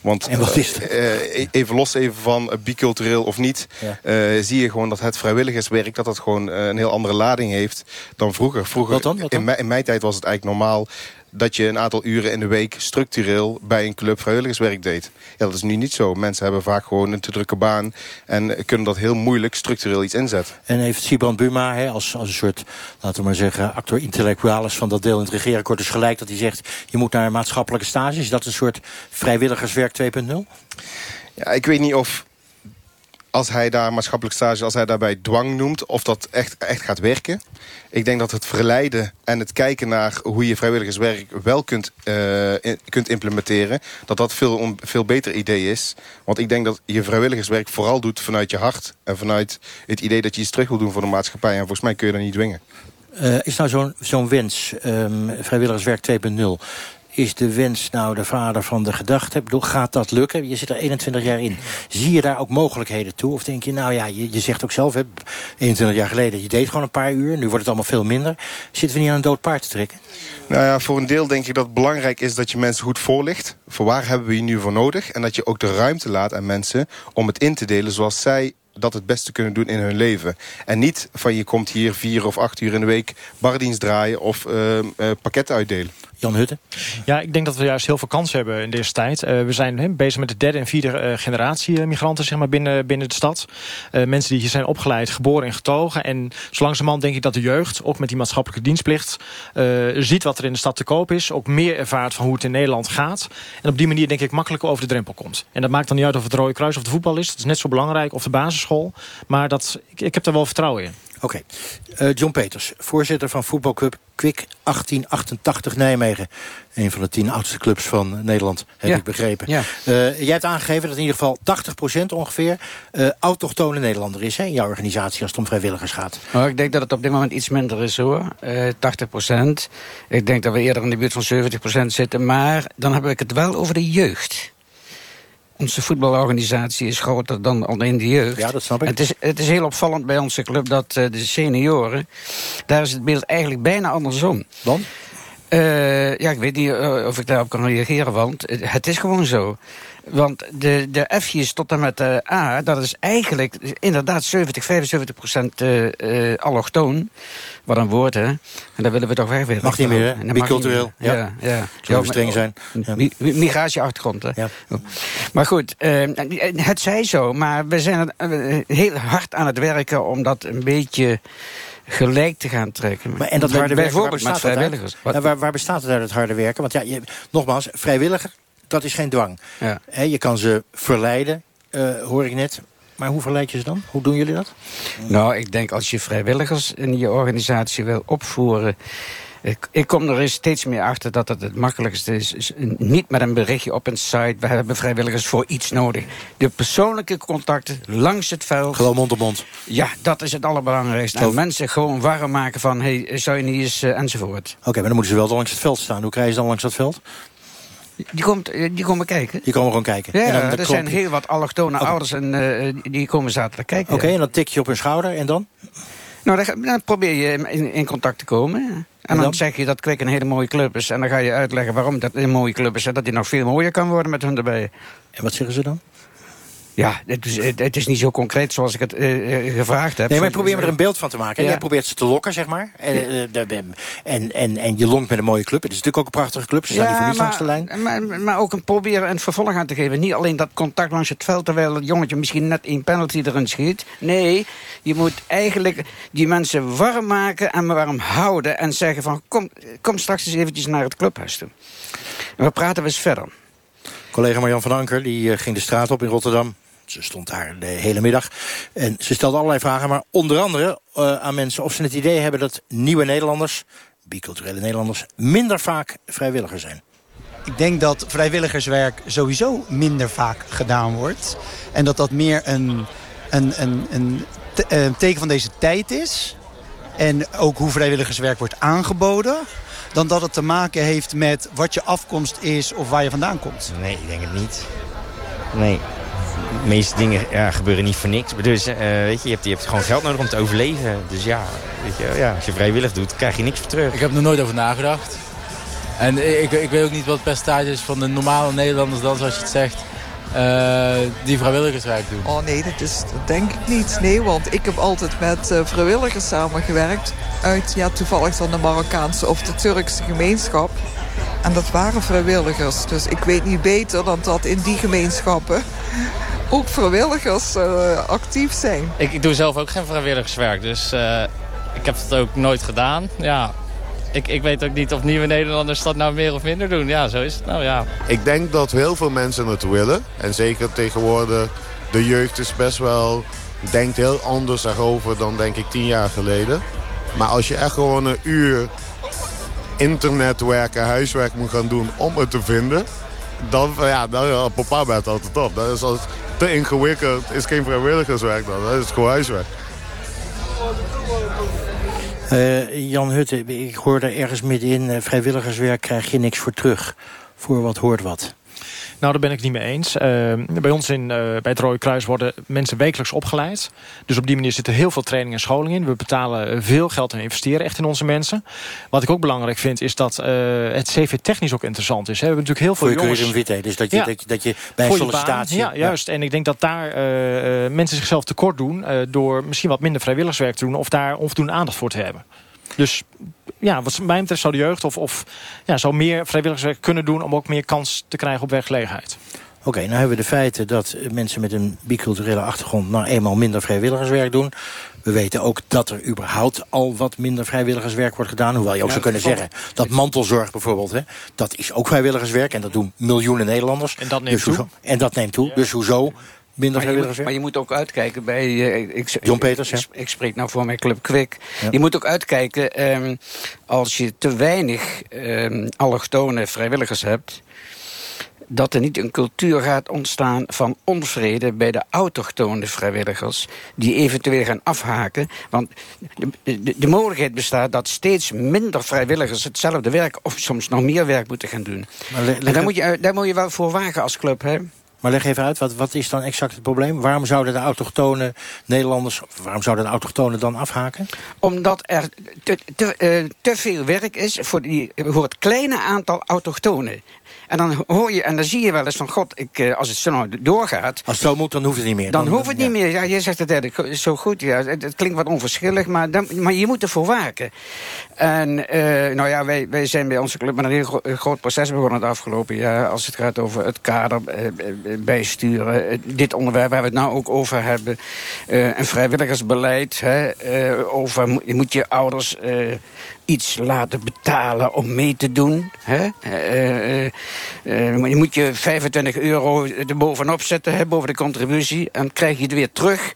Want en wat is dat? Uh, even los even van bicultureel of niet... Ja. zie je gewoon dat het vrijwilligerswerk... dat dat gewoon een heel andere lading heeft dan vroeger. vroeger wat dan? Wat dan? In, in mijn tijd was het eigenlijk normaal dat je een aantal uren in de week structureel bij een club vrijwilligerswerk deed. Ja, dat is nu niet zo. Mensen hebben vaak gewoon een te drukke baan en kunnen dat heel moeilijk structureel iets inzetten. En heeft Sibrand Buma als, als een soort, laten we maar zeggen, actor intellectualis van dat deel in het regeerakkoord is gelijk dat hij zegt, je moet naar maatschappelijke stages. Is dat een soort vrijwilligerswerk 2.0? Ja, ik weet niet of als hij daar maatschappelijk stage, als hij daarbij dwang noemt... of dat echt, echt gaat werken. Ik denk dat het verleiden en het kijken naar hoe je vrijwilligerswerk wel kunt, in, kunt implementeren... dat dat veel, veel beter idee is. Want ik denk dat je vrijwilligerswerk vooral doet vanuit je hart... en vanuit het idee dat je iets terug wil doen voor de maatschappij. En volgens mij kun je dat niet dwingen. Uh, is nou zo'n zo'n wens, um, vrijwilligerswerk 2.0 is de wens nou de vader van de gedachte? Ik bedoel, gaat dat lukken? Je zit er 21 jaar in. Zie je daar ook mogelijkheden toe? Of denk je, nou ja, je, je zegt ook zelf, hè, 21 jaar geleden, je deed gewoon een paar uur. Nu wordt het allemaal veel minder. Zitten we niet aan een dood paard te trekken? Nou ja, voor een deel denk ik dat het belangrijk is dat je mensen goed voorlicht. Voor waar hebben we je nu voor nodig? En dat je ook de ruimte laat aan mensen om het in te delen zoals zij dat het beste kunnen doen in hun leven. En niet van je komt hier vier of acht uur in de week bardienst draaien of uh, pakketten uitdelen. Jan Hutte? Ja, ik denk dat we juist heel veel kansen hebben in deze tijd. Uh, we zijn bezig met de derde en vierde uh, generatie migranten zeg maar, binnen, binnen de stad. Uh, mensen die hier zijn opgeleid, geboren en getogen. En zo langzamerhand denk ik dat de jeugd, ook met die maatschappelijke dienstplicht... ziet wat er in de stad te koop is. Ook meer ervaart van hoe het in Nederland gaat. En op die manier denk ik makkelijker over de drempel komt. En dat maakt dan niet uit of het Rode Kruis of de voetbal is. Dat is net zo belangrijk. Of de basisschool. Maar dat, ik, ik heb er wel vertrouwen in. Oké. Okay. Uh, John Peters, voorzitter van voetbalclub Kwik 1888 Nijmegen. Een van de tien oudste clubs van Nederland, heb ja. ik begrepen. Ja. Uh, jij hebt aangegeven dat in ieder geval 80% ongeveer... Uh, autochtone Nederlander is hè, in jouw organisatie als het om vrijwilligers gaat. Oh, ik denk dat het op dit moment iets minder is hoor. 80%. Ik denk dat we eerder in de buurt van 70% zitten. Maar dan heb ik het wel over de jeugd. Onze voetbalorganisatie is groter dan alleen de jeugd. Ja, dat snap ik. Het is, het is heel opvallend bij onze club dat uh, de senioren... daar is het beeld eigenlijk bijna andersom. Dan? Uh, ja, ik weet niet uh, of ik daarop kan reageren, want het is gewoon zo. Want de, de F'jes tot en met de A, dat is eigenlijk inderdaad 70, 75 procent uh, allochtoon. Wat een woord, hè? En daar willen we toch weg weer. Mag niet meer, hè? Bicultureel. Ja, ja. ja. Zou ja, streng zijn. Ja. Migratieachtergrond, hè? Ja. Maar goed, uh, het zij zo. Maar we zijn heel hard aan het werken om dat een beetje gelijk te gaan trekken. Maar en dat harde werken, bijvoorbeeld met vrijwilligers. Waar, waar, bestaat het uit, het harde werken? Want ja, je, nogmaals, vrijwilliger, dat is geen dwang. Ja. He, je kan ze verleiden, uh, hoor ik net. Maar hoe verleid je ze dan? Hoe doen jullie dat? Nou, ik denk als je vrijwilligers in je organisatie wil opvoeren... Ik, ik, kom er steeds meer achter dat het het makkelijkste is, is. Niet met een berichtje op een site. We hebben vrijwilligers voor iets nodig. De persoonlijke contacten langs het veld. Gewoon mond op mond. Ja, dat is het allerbelangrijkste. En mensen gewoon warm maken van... hey, zou je niet eens... Uh, enzovoort. Oké, okay, maar dan moeten ze wel langs het veld staan. Hoe krijg je ze dan langs dat veld? Die, komt, die komen kijken. Die komen gewoon kijken. Ja, en dan, er zijn heel wat allochtone okay. ouders en uh, die komen zaterdag kijken. Oké, okay, en dan tik je op hun schouder en dan? Nou, dan, dan probeer je in, in, contact te komen. En, en dan, dan, zeg je dat Kwik een hele mooie club is. En dan ga je uitleggen waarom dat een mooie club is. En dat die nog veel mooier kan worden met hun erbij. En wat zeggen ze dan? Ja, het is, het is niet zo concreet zoals ik het uh, gevraagd heb. Nee, maar probeer me er een beeld van te maken. Ja. Jij probeert ze te lokken, zeg maar. En, ja. en, en, en je longt met een mooie club. Het is natuurlijk ook een prachtige club. Ze staan ja, niet voor niets langs de lijn. Maar, maar ook een proberen een vervolg aan te geven. Niet alleen dat contact langs het veld... terwijl het jongetje misschien net een penalty erin schiet. Nee, je moet eigenlijk die mensen warm maken en warm houden... en zeggen van, kom, kom straks eens eventjes naar het clubhuis toe. En we praten eens verder. Collega Marjan van Anker die ging de straat op in Rotterdam. Ze stond daar de hele middag. En ze stelde allerlei vragen, maar onder andere uh, aan mensen... of ze het idee hebben dat nieuwe Nederlanders, biculturele Nederlanders... minder vaak vrijwilliger zijn. Ik denk dat vrijwilligerswerk sowieso minder vaak gedaan wordt. En dat dat meer een, een, een, een, te, een teken van deze tijd is. En ook hoe vrijwilligerswerk wordt aangeboden dan dat het te maken heeft met wat je afkomst is of waar je vandaan komt. Nee, ik denk het niet. Nee, de meeste dingen ja, gebeuren niet voor niks. Dus uh, weet je, je hebt, je hebt gewoon geld nodig om te overleven. Dus ja, weet je, ja, als je vrijwillig doet, krijg je niks voor terug. Ik heb er nooit over nagedacht. En ik, ik weet ook niet wat het percentage is van de normale Nederlanders dan, zoals je het zegt. Uh, die vrijwilligerswerk doen. Oh nee, dat, is, dat denk ik niet. Nee, want ik heb altijd met uh, vrijwilligers samengewerkt. Uit ja, toevallig dan de Marokkaanse of de Turkse gemeenschap. En dat waren vrijwilligers. Dus ik weet niet beter dan dat in die gemeenschappen ook vrijwilligers uh, actief zijn. Ik, ik, doe zelf ook geen vrijwilligerswerk, dus uh, ik heb het ook nooit gedaan. Ja, ik, ik weet ook niet of nieuwe Nederlanders dat nou meer of minder doen. Ja, zo is het nou, ja. Ik denk dat heel veel mensen het willen. En zeker tegenwoordig, de jeugd is best wel... denkt heel anders erover dan denk ik tien jaar geleden. Maar als je echt gewoon een uur internetwerk en huiswerk moet gaan doen om het te vinden... dan, ja, dan papa bent altijd op. Dat is als te ingewikkeld, is geen vrijwilligerswerk dan. Dat is gewoon huiswerk. Uh, Jan Hutte, ik hoorde ergens middenin... Uh, vrijwilligerswerk krijg je niks voor terug. Voor wat hoort wat. Nou, daar ben ik niet mee eens. Uh, bij ons in, uh, bij het Rode Kruis worden mensen wekelijks opgeleid. Dus op die manier zit er heel veel training en scholing in. We betalen veel geld en investeren echt in onze mensen. Wat ik ook belangrijk vind, is dat uh, het CV-technisch ook interessant is. We hebben natuurlijk heel veel Voor je jongens... vitae, dus dat je, ja. dat, je, dat je bij een sollicitatie... Ja, juist. Ja. En ik denk dat daar mensen zichzelf tekort doen... door misschien wat minder vrijwilligerswerk te doen... of daar onvoldoende aandacht voor te hebben. Dus ja, wat mij betreft zou de jeugd of, of ja, zou meer vrijwilligerswerk kunnen doen... om ook meer kans te krijgen op werkgelegenheid. Oké, nou hebben we de feiten dat mensen met een biculturele achtergrond... nou eenmaal minder vrijwilligerswerk doen. We weten ook dat er überhaupt al wat minder vrijwilligerswerk wordt gedaan. Hoewel je ook Ja, zou kunnen zeggen dat mantelzorg bijvoorbeeld... Hè, dat is ook vrijwilligerswerk en dat doen miljoenen Nederlanders. En dat neemt dus hoezo- toe. En dat neemt toe. Dus hoezo minder Maar je, moet, maar je moet ook uitkijken bij... eh, ik, John Peters, ik, ja. ik spreek nou voor mijn Club Kwik. Ja. Je moet ook uitkijken ehm, als je te weinig ehm, allochtone vrijwilligers hebt... dat er niet een cultuur gaat ontstaan van onvrede... bij de autochtone vrijwilligers die eventueel gaan afhaken. Want de, de, de mogelijkheid bestaat dat steeds minder vrijwilligers... hetzelfde werk of soms nog meer werk moeten gaan doen. Maar En daar moet, je, daar moet je wel voor wagen als club, hè? Maar leg even uit, wat, wat is dan exact het probleem? Waarom zouden de autochtone Nederlanders... waarom zouden de autochtonen dan afhaken? Omdat er te, te, eh, veel werk is voor, die, voor het kleine aantal autochtonen. En dan hoor je, en dan zie je wel eens van... God, ik, eh, als het zo nou doorgaat... Als het zo moet, dan hoeft het niet meer. Dan, hoeft het niet meer. Ja, je zegt het eigenlijk zo goed. Ja. Het, het klinkt wat onverschillig, maar, dan, maar je moet ervoor waken. En eh, nou ja, wij, wij zijn bij onze club met een heel gro- groot proces begonnen het afgelopen jaar. Als het gaat over het kader eh, eh, bijsturen. Eh, dit onderwerp waar we het nou ook over hebben. Eh, een vrijwilligersbeleid. Hè, eh, over moet je ouders eh, iets laten betalen om mee te doen. Hè? Eh, je moet je 25 euro erbovenop zetten, hè, boven de contributie. En krijg je het weer terug.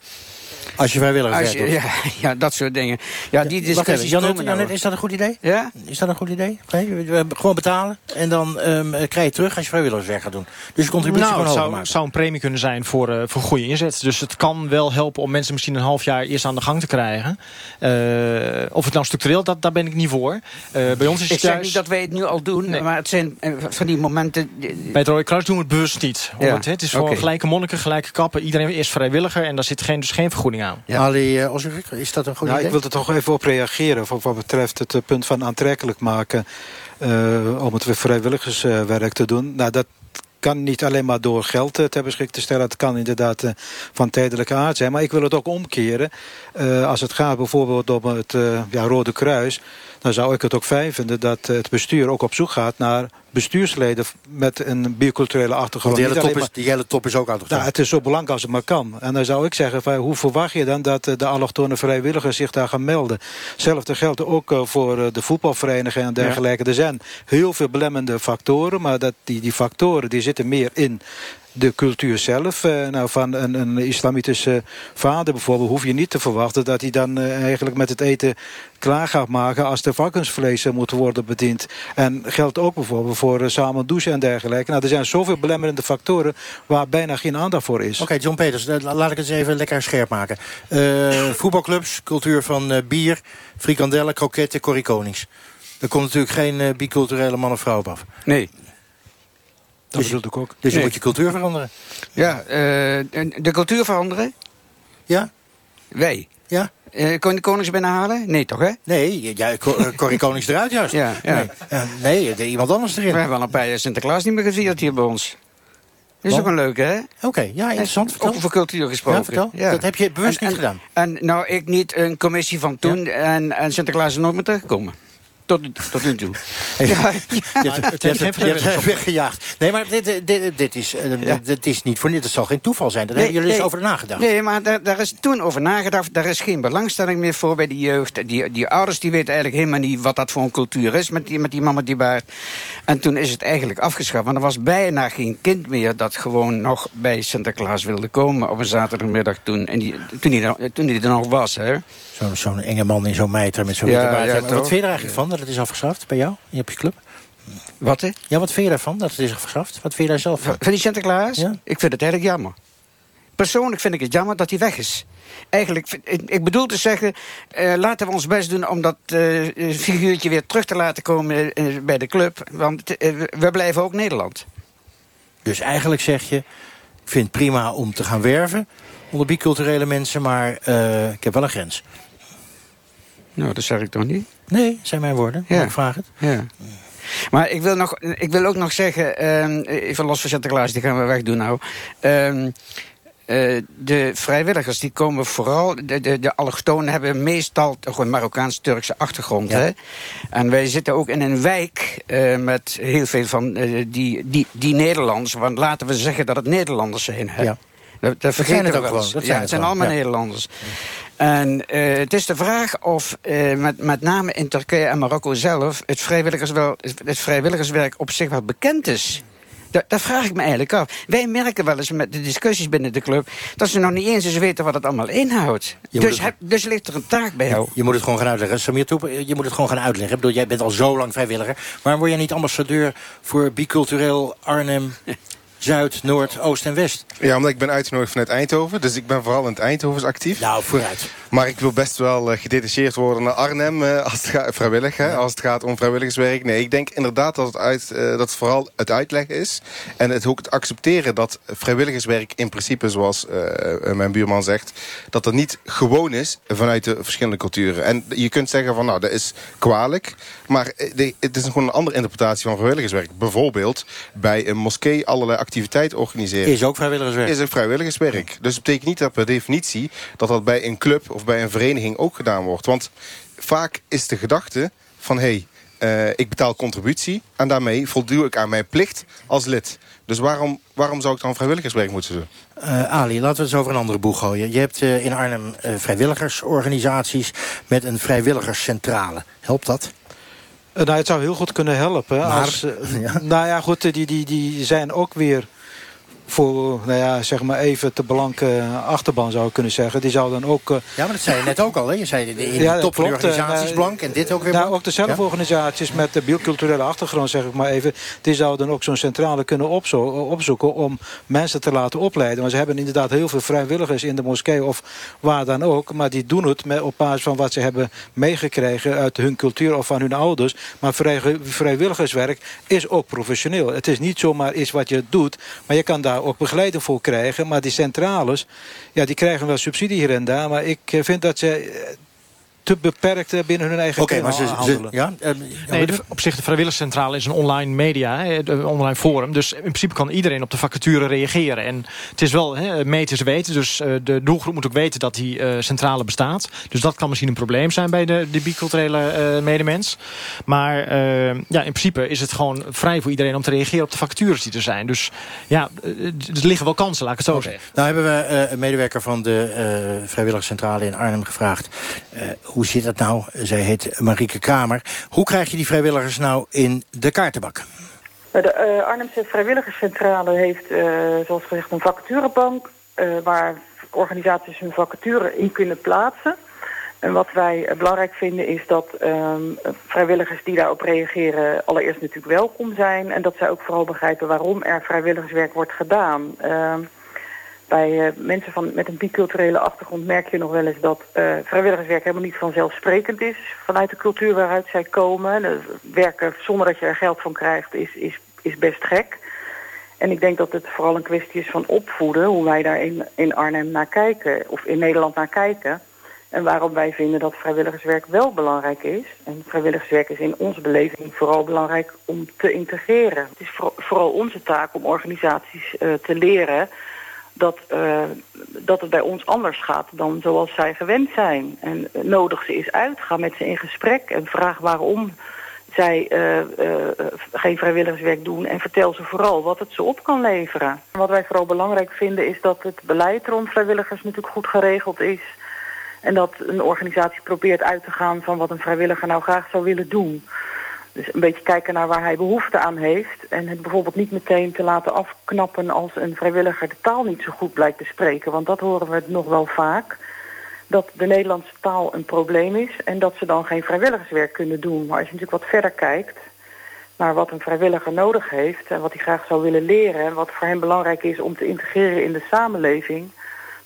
Als je vrijwilligers Als je- ja, ja, dat soort dingen. Ja, die discussies Janet, komen. Janet, is dat een goed idee? Ja? Is dat een goed idee? Nee, gewoon betalen en dan ehm, eh, krijg je terug als je vrijwilligerswerk gaat doen. Dus je contributie Nou, gewoon het zou, maken. zou een premie kunnen zijn voor, eh, voor goede inzet. Dus het kan wel helpen om mensen misschien een half jaar eerst aan de gang te krijgen. Eh, of het nou structureel, dat, daar ben ik niet voor. Eh, bij ons is Ik het zeg juist... niet dat wij het nu al doen, maar het zijn van die momenten... Bij het Rode Kruis doen we het bewust niet. Ja, Want het is voor gelijke monniken, gelijke kappen. Iedereen is vrijwilliger en daar zit geen, dus geen vergoeding aan. Ali uh, Osserik, is dat een goed Nou, idee? ik wil er toch even op reageren voor wat betreft het eh, punt van aantrekkelijk maken eh, om het weer vrijwilligerswerk te doen. Nou, dat kan niet alleen maar door geld eh, ter beschikking te stellen. Het kan inderdaad eh, van tijdelijke aard zijn. Maar ik wil het ook omkeren. Eh, als het gaat bijvoorbeeld om het eh, ja, Rode Kruis... dan zou ik het ook fijn vinden dat eh, het bestuur ook op zoek gaat... naar bestuursleden met een biculturele achtergrond. Want die hele, top is, die hele top is ook autochtoon. nou, het is zo belangrijk als het maar kan. En dan zou ik zeggen, van, hoe verwacht je dan dat eh, de allochtone vrijwilligers zich daar gaan melden? Hetzelfde geldt ook eh, voor de voetbalverenigingen en dergelijke. Er zijn heel veel belemmende factoren, maar dat die, die factoren die zitten meer in de cultuur zelf. Eh, nou, van een, een islamitische vader bijvoorbeeld hoef je niet te verwachten dat hij dan eh, eigenlijk met het eten klaar gaat maken als de varkensvlees moet worden bediend. En geldt ook bijvoorbeeld voor eh, samen douchen en dergelijke. Nou, er zijn zoveel belemmerende factoren waar bijna geen aandacht voor is. Oké, John Peters, la- laat ik het eens even lekker scherp maken. Eh, voetbalclubs, cultuur van bier, frikandellen, kroketten, Corrie Konings. Er komt natuurlijk geen biculturele man of vrouw op af. Nee. Dat Dus, bedoel ik ook. dus je Nee. moet je cultuur veranderen. Ja, eh, de cultuur veranderen? Ja? Wij? Ja. Eh, kon je de konings binnenhalen? Nee, toch, hè? Nee, ja, Co- eh, Corrie Konings eruit juist. Ja, ja. Nee, iemand anders erin. We hebben al een paar jaar Sinterklaas niet meer gevierd hier bij ons. Dat is Wat? ook een leuke, hè? Oké, ja, interessant. Vertel. Ook over cultuur gesproken. Ja, vertel. Dat heb je bewust En- niet en- gedaan. En nou, ik niet een commissie van toen en, en Sinterklaas is nooit meer teruggekomen. Tot, tot nu toe. Ja, Je het weggejaagd. Nee, maar dit, dit, dit, is, eh, dit is niet voor niets. Het zal geen toeval zijn. Daar hebben jullie eens over nagedacht. Nee, maar daar, daar is toen over nagedacht. Daar is geen belangstelling meer voor bij de jeugd. Die, die ouders die weten eigenlijk helemaal niet wat dat voor een cultuur is met die, met die man met die baard. En toen is het eigenlijk afgeschaft. Want er was bijna geen kind meer dat gewoon nog bij Sinterklaas wilde komen op een zaterdagmiddag toen. En die, toen, hij, er- toen hij er nog was, hè. Zo'n zo'n enge man in zo'n mijter met zo'n Ja, witte baard. ja, Maar wat vind je er eigenlijk van dat het is afgeschaft bij jou? Je hebt je club? Wat, hè? Ja, wat vind je daarvan dat het is afgeschaft? Wat vind je daar zelf van? Van die Sinterklaas? Ik vind het eigenlijk jammer. Persoonlijk vind ik het jammer dat hij weg is. Eigenlijk, ik, bedoel te zeggen, eh, laten we ons best doen om dat eh, figuurtje weer terug te laten komen eh, bij de club. Want we- blijven ook Nederland. Dus eigenlijk zeg je, ik vind het prima om te gaan werven onder biculturele mensen, maar ik heb wel een grens. Nou, dat zeg ik toch niet? Nee, zijn mijn woorden. Ja. Ik vraag het. Ja. Maar ik wil, nog, ik wil ook nog zeggen, ehm, even los van Sinterklaas, die gaan we wegdoen nou. Ehm, Uh, de vrijwilligers die komen vooral. De, de, de allochtonen hebben meestal toch een Marokkaans-Turkse achtergrond. Ja. Hè? En wij zitten ook in een wijk uh, met heel veel van uh, die, die, die Nederlanders. Want laten we zeggen dat het Nederlanders zijn. Hè? Ja. Dat, dat vergeten we wel. Dat ja, zijn het zijn allemaal ja. Nederlanders. En uh, het is de vraag of uh, met, met name in Turkije en Marokko zelf... Het, vrijwilligers wel, het vrijwilligerswerk op zich wel bekend is. Dat, dat, vraag ik me eigenlijk af. Wij merken wel eens met de discussies binnen de club... dat ze nog niet eens eens weten wat het allemaal inhoudt. Dus, het... dus ligt er een taak bij jou. Je moet het gewoon gaan uitleggen. Samir Toep, je moet het gewoon gaan uitleggen. Ik bedoel, jij bent al zo lang vrijwilliger. Waarom word jij niet ambassadeur voor bicultureel Arnhem... Zuid, Noord, Oost en West. Ja, omdat ik ben uitgenodigd vanuit Eindhoven. Dus ik ben vooral in het Eindhovens actief. Nou, vooruit. Maar ik wil best wel uh, gedetacheerd worden naar Arnhem. Uh, als het gaat, vrijwillig, hè, als het gaat om vrijwilligerswerk. Nee, ik denk inderdaad dat het, uit, uh, dat het vooral het uitleggen is. En het ook het accepteren dat vrijwilligerswerk in principe, zoals mijn buurman zegt... dat dat niet gewoon is vanuit de verschillende culturen. En je kunt zeggen van, nou, dat is kwalijk. Maar de, het is gewoon een andere interpretatie van vrijwilligerswerk. Bijvoorbeeld bij een moskee allerlei activiteiten organiseren. Is ook vrijwilligerswerk. Is ook vrijwilligerswerk. Dus het betekent niet dat per definitie... dat dat bij een club of bij een vereniging ook gedaan wordt. Want vaak is de gedachte van... hé, hey, uh, ik betaal contributie en daarmee voldoe ik aan mijn plicht als lid. Dus waarom, waarom zou ik dan vrijwilligerswerk moeten doen? Uh, Ali, laten we het eens over een andere boeg gooien. Je hebt uh, in Arnhem vrijwilligersorganisaties met een vrijwilligerscentrale. Helpt dat? Nou, het zou heel goed kunnen helpen. Maar, als, ja. Nou ja, goed, die, die, die zijn ook weer voor, nou ja, zeg maar even te blanke achterban zou ik kunnen zeggen. Die zou dan ook... Uh, ja, maar dat zei je net ook al, hè? Je zei in de ja, top van de organisaties uh, blank en dit ook weer nou, blank. ook de zelforganisaties ja? met de bioculturele achtergrond, zeg ik maar even... die zouden ook zo'n centrale kunnen opzo opzoeken om mensen te laten opleiden. Want ze hebben inderdaad heel veel vrijwilligers in de moskee of waar dan ook. Maar die doen het met, op basis van wat ze hebben meegekregen uit hun cultuur of van hun ouders. Maar vrij, vrijwilligerswerk is ook professioneel. Het is niet zomaar iets wat je doet, maar je kan daar ook begeleiding voor krijgen. Maar die centrales, ja, die krijgen wel subsidie hier en daar. Maar ik vind dat ze te beperkt binnen hun eigen Oké, maar ze, ze, ja, nee, de, op zich de vrijwilligerscentrale is een online media, een online forum. Dus in principe kan iedereen op de vacature reageren. En het is wel, hè, meten ze weten. Dus uh, de doelgroep moet ook weten dat die uh, centrale bestaat. Dus dat kan misschien een probleem zijn bij de, de biculturele medemens. Maar ja, in principe is het gewoon vrij voor iedereen om te reageren op de vacatures die er zijn. Dus ja, er liggen wel kansen, laat ik het zo okay. zeggen. Nou hebben we een medewerker van de vrijwilligerscentrale in Arnhem gevraagd hoe zit dat nou? Zij heet Marieke Kamer. Hoe krijg je die vrijwilligers nou in de kaartenbak? De uh, Arnhemse Vrijwilligerscentrale heeft, uh, zoals gezegd, een vacaturebank... Uh, waar organisaties hun vacature in kunnen plaatsen. En wat wij belangrijk vinden is dat um, vrijwilligers die daarop reageren... allereerst natuurlijk welkom zijn... en dat zij ook vooral begrijpen waarom er vrijwilligerswerk wordt gedaan... Uh, bij uh, mensen van, met een biculturele achtergrond merk je nog wel eens dat uh, vrijwilligerswerk helemaal niet vanzelfsprekend is vanuit de cultuur waaruit zij komen. Uh, werken zonder dat je er geld van krijgt is, is, is best gek. En ik denk dat het vooral een kwestie is van opvoeden, hoe wij daar in, in Arnhem naar kijken, of in Nederland naar kijken. En waarom wij vinden dat vrijwilligerswerk wel belangrijk is. En vrijwilligerswerk is in onze beleving vooral belangrijk om te integreren. Het is voor, vooral onze taak om organisaties te leren dat, uh, dat het bij ons anders gaat dan zoals zij gewend zijn. En nodig ze eens uit, ga met ze in gesprek en vraag waarom zij uh, geen vrijwilligerswerk doen. En vertel ze vooral wat het ze op kan leveren. Wat wij vooral belangrijk vinden is dat het beleid rond vrijwilligers natuurlijk goed geregeld is. En dat een organisatie probeert uit te gaan van wat een vrijwilliger nou graag zou willen doen. Dus een beetje kijken naar waar hij behoefte aan heeft. En het bijvoorbeeld niet meteen te laten afknappen als een vrijwilliger de taal niet zo goed blijkt te spreken. Want dat horen we nog wel vaak. Dat de Nederlandse taal een probleem is en dat ze dan geen vrijwilligerswerk kunnen doen. Maar als je natuurlijk wat verder kijkt naar wat een vrijwilliger nodig heeft en wat hij graag zou willen leren en wat voor hem belangrijk is om te integreren in de samenleving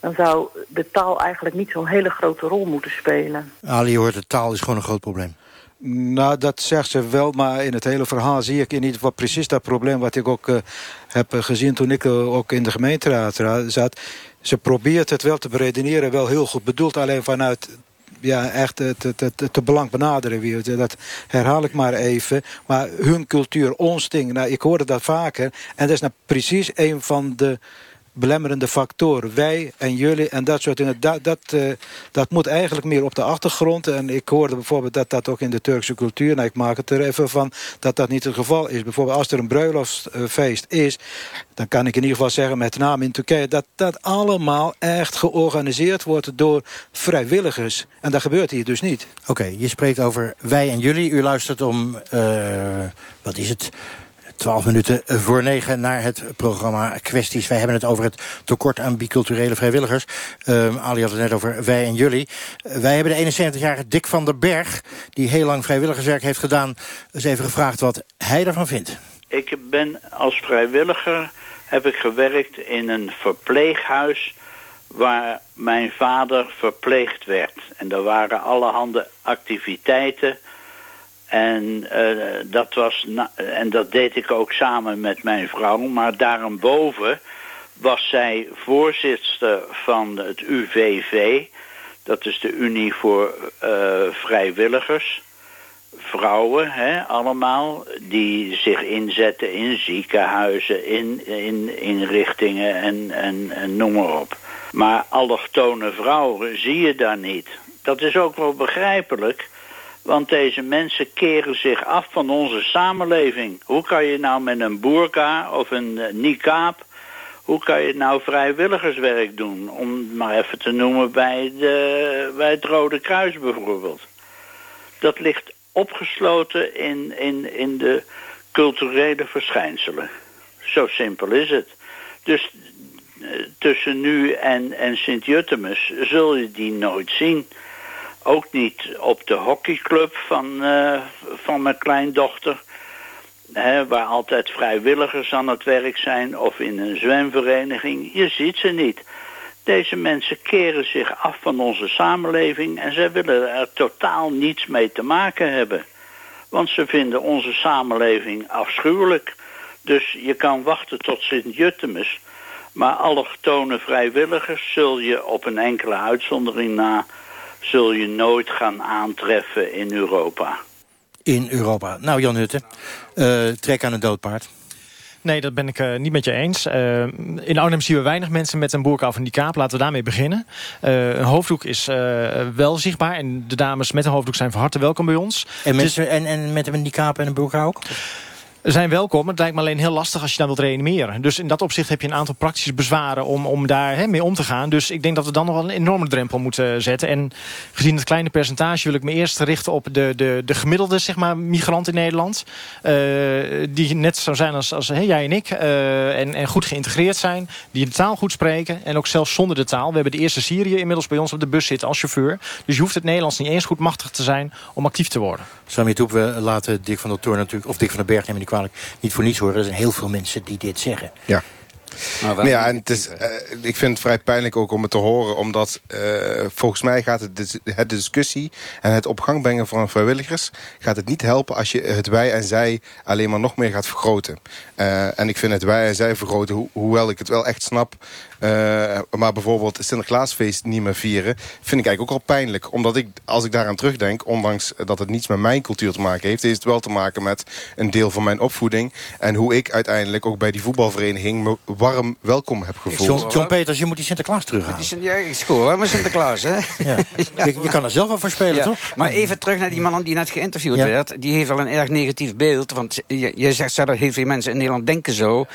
dan zou de taal eigenlijk niet zo'n hele grote rol moeten spelen. Ali hoort, de taal is gewoon een groot probleem. Nou, dat zegt ze wel, maar in het hele verhaal zie ik in ieder geval precies dat probleem... wat ik ook uh, heb gezien toen ik uh, ook in de gemeenteraad zat. Ze probeert het wel te beredeneren, wel heel goed bedoeld... alleen vanuit ja, echt te, te belang benaderen. Dat herhaal ik maar even. Maar hun cultuur, ons ding, nou, ik hoorde dat vaker. En dat is nou precies een van de belemmerende factor. Wij en jullie en dat soort dingen. Dat, dat, uh, dat moet eigenlijk meer op de achtergrond. En ik hoorde bijvoorbeeld dat dat ook in de Turkse cultuur... nou, ik maak het er even van, dat dat niet het geval is. Bijvoorbeeld als er een bruiloftsfeest is... dan kan ik in ieder geval zeggen, met name in Turkije... dat dat allemaal echt georganiseerd wordt door vrijwilligers. En dat gebeurt hier dus niet. Oké, je spreekt over wij en jullie. U luistert om, uh, wat is het... 12 minuten voor negen naar het programma Kwesties. Wij hebben het over het tekort aan biculturele vrijwilligers. Uh, Ali had het net over wij en jullie. Wij hebben de 71-jarige Dick van der Berg... die heel lang vrijwilligerswerk heeft gedaan... eens even gevraagd wat hij ervan vindt. Ik ben als vrijwilliger heb ik gewerkt in een verpleeghuis waar mijn vader verpleegd werd. En er waren allerhande activiteiten en, uh, dat was en dat deed ik ook samen met mijn vrouw. Maar daarboven was zij voorzitter van het UVV. Dat is de Unie voor uh, Vrijwilligers. Vrouwen, hè, allemaal, die zich inzetten in ziekenhuizen, in, in inrichtingen en, en, en noem maar op. Maar allochtone vrouwen zie je daar niet. Dat is ook wel begrijpelijk... Want deze mensen keren zich af van onze samenleving. Hoe kan je nou met een boerka of een uh, niqab... hoe kan je nou vrijwilligerswerk doen? Om maar even te noemen bij, de, bij het Rode Kruis bijvoorbeeld. Dat ligt opgesloten in, in, in de culturele verschijnselen. Zo simpel is het. Dus uh, tussen nu en, en Sint-Jutemus zul je die nooit zien... Ook niet op de hockeyclub van, uh, van mijn kleindochter. Hè, waar altijd vrijwilligers aan het werk zijn. Of in een zwemvereniging. Je ziet ze niet. Deze mensen keren zich af van onze samenleving. En zij willen er totaal niets mee te maken hebben. Want ze vinden onze samenleving afschuwelijk. Dus je kan wachten tot Sint-Jutemus. Maar allochtone vrijwilligers zul je op een enkele uitzondering na zul je nooit gaan aantreffen in Europa. In Europa. Nou, Jan Hutte, uh, trek aan een doodpaard. Nee, dat ben ik uh, niet met je eens. Uh, in Arnhem zien we weinig mensen met een boerka of een niqab. Laten we daarmee beginnen. Uh, een hoofddoek is wel zichtbaar. En de dames met een hoofddoek zijn van harte welkom bij ons. En, met, en, en met een niqab en een boerka ook? Zijn welkom. Het lijkt me alleen heel lastig als je dan wilt reanimeren. Dus in dat opzicht heb je een aantal praktische bezwaren om, om daar mee om te gaan. Dus ik denk dat we dan nog wel een enorme drempel moeten zetten. En gezien het kleine percentage wil ik me eerst richten op de, de, de gemiddelde zeg maar, migrant in Nederland. Uh, die net zo zijn als, als jij en ik. Uh, en, en goed geïntegreerd zijn. Die de taal goed spreken. En ook zelfs zonder de taal. We hebben de eerste Syrië inmiddels bij ons op de bus zitten als chauffeur. Dus je hoeft het Nederlands niet eens goed machtig te zijn om actief te worden. Sami Toep, we laten Dick van der Toorn natuurlijk, of Dick van der Berg nemen die kwalijk, niet voor niets horen. Er zijn heel veel mensen die dit zeggen. Ja. Nou, ja, en het is, uh, ik vind het vrij pijnlijk ook om het te horen. Omdat uh, volgens mij gaat het, de, het discussie en het op gang brengen van vrijwilligers... gaat het niet helpen als je het wij en zij alleen maar nog meer gaat vergroten. Uh, en ik vind het wij en zij vergroten, ho hoewel ik het wel echt snap... Uh, maar bijvoorbeeld Sinterklaasfeest niet meer vieren... vind ik eigenlijk ook al pijnlijk. Omdat ik, als ik daaraan terugdenk... ondanks dat het niets met mijn cultuur te maken heeft... heeft het wel te maken met een deel van mijn opvoeding... en hoe ik uiteindelijk ook bij die voetbalvereniging... me warm welkom heb gevoeld. John, John Peters, je moet die Sinterklaas terughalen. Die, ja, ik scoor maar Sinterklaas, hè? Ja. Je, je, kan er zelf wel voor spelen, ja. toch? Maar even terug naar die man die net geïnterviewd werd. Die heeft wel een erg negatief beeld. Want je, je zegt zelf, heel veel mensen in Nederland denken zo.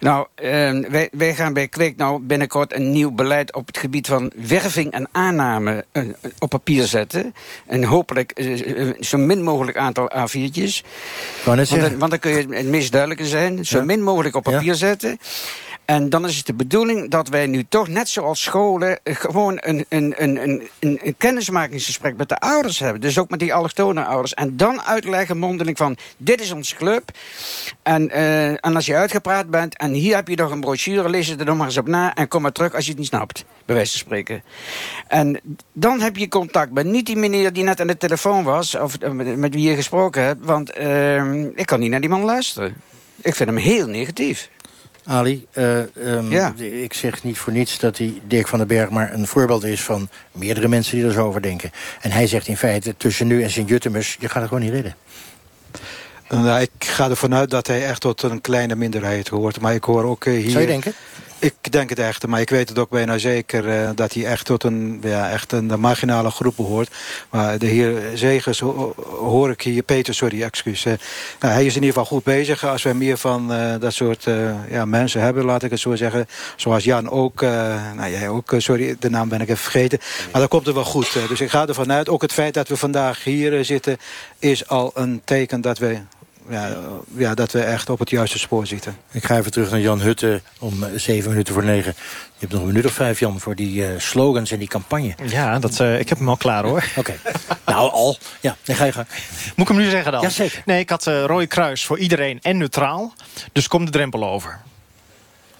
Nou, uh, wij, wij gaan bij Kweek nou binnenkort een nieuw beleid op het gebied van werving en aanname uh, op papier zetten. En hopelijk uh, zo min mogelijk aantal A4'tjes. Want, want, dan kun je het meest duidelijke zijn. Zo ja. min mogelijk op papier ja. zetten. En dan is het de bedoeling dat wij nu toch, net zoals scholen... gewoon een, een, een, een, een kennismakingsgesprek met de ouders hebben. Dus ook met die allochtone ouders. En dan uitleggen mondeling van, dit is onze club. En, uh, en als je uitgepraat bent en hier heb je nog een brochure... lees het er nog maar eens op na en kom maar terug als je het niet snapt. Bij wijze van spreken. En dan heb je contact met niet die meneer die net aan de telefoon was... of met, met wie je gesproken hebt. Want uh, ik kan niet naar die man luisteren. Ik vind hem heel negatief. Ali, uh, um, ja. ik zeg niet voor niets dat die Dirk van den Berg maar een voorbeeld is van meerdere mensen die er zo over denken. En hij zegt in feite, tussen nu en Sint-Jutemus, je gaat het gewoon niet redden. Nou, ik ga ervan uit dat hij echt tot een kleine minderheid hoort. Maar ik hoor ook eh, hier... Zou je denken? Ik denk het echt, maar ik weet het ook bijna zeker eh, dat hij echt tot een, ja, echt een marginale groep behoort. Maar de heer Zegers ho- hoor ik hier, Peter, sorry, excuus. eh, nou, hij is in ieder geval goed bezig. Als wij meer van eh, dat soort ja, mensen hebben, laat ik het zo zeggen. Zoals Jan ook, nou jij ook, sorry, de naam ben ik even vergeten. Maar dat komt er wel goed. dus ik ga ervan uit, ook het feit dat we vandaag hier zitten, is al een teken dat we ja, ja, dat we echt op het juiste spoor zitten. Ik ga even terug naar Jan Hutte om zeven minuten voor negen. Je hebt nog een minuut of vijf, Jan, voor die eh, slogans en die campagne. Ja, dat, eh, ik heb hem al klaar hoor. Oké. nou, al. Ja, dan ga je gang. Moet ik hem nu zeggen dan? Jazeker. Nee, ik had eh Rode Kruis voor iedereen en neutraal. Dus kom de drempel over.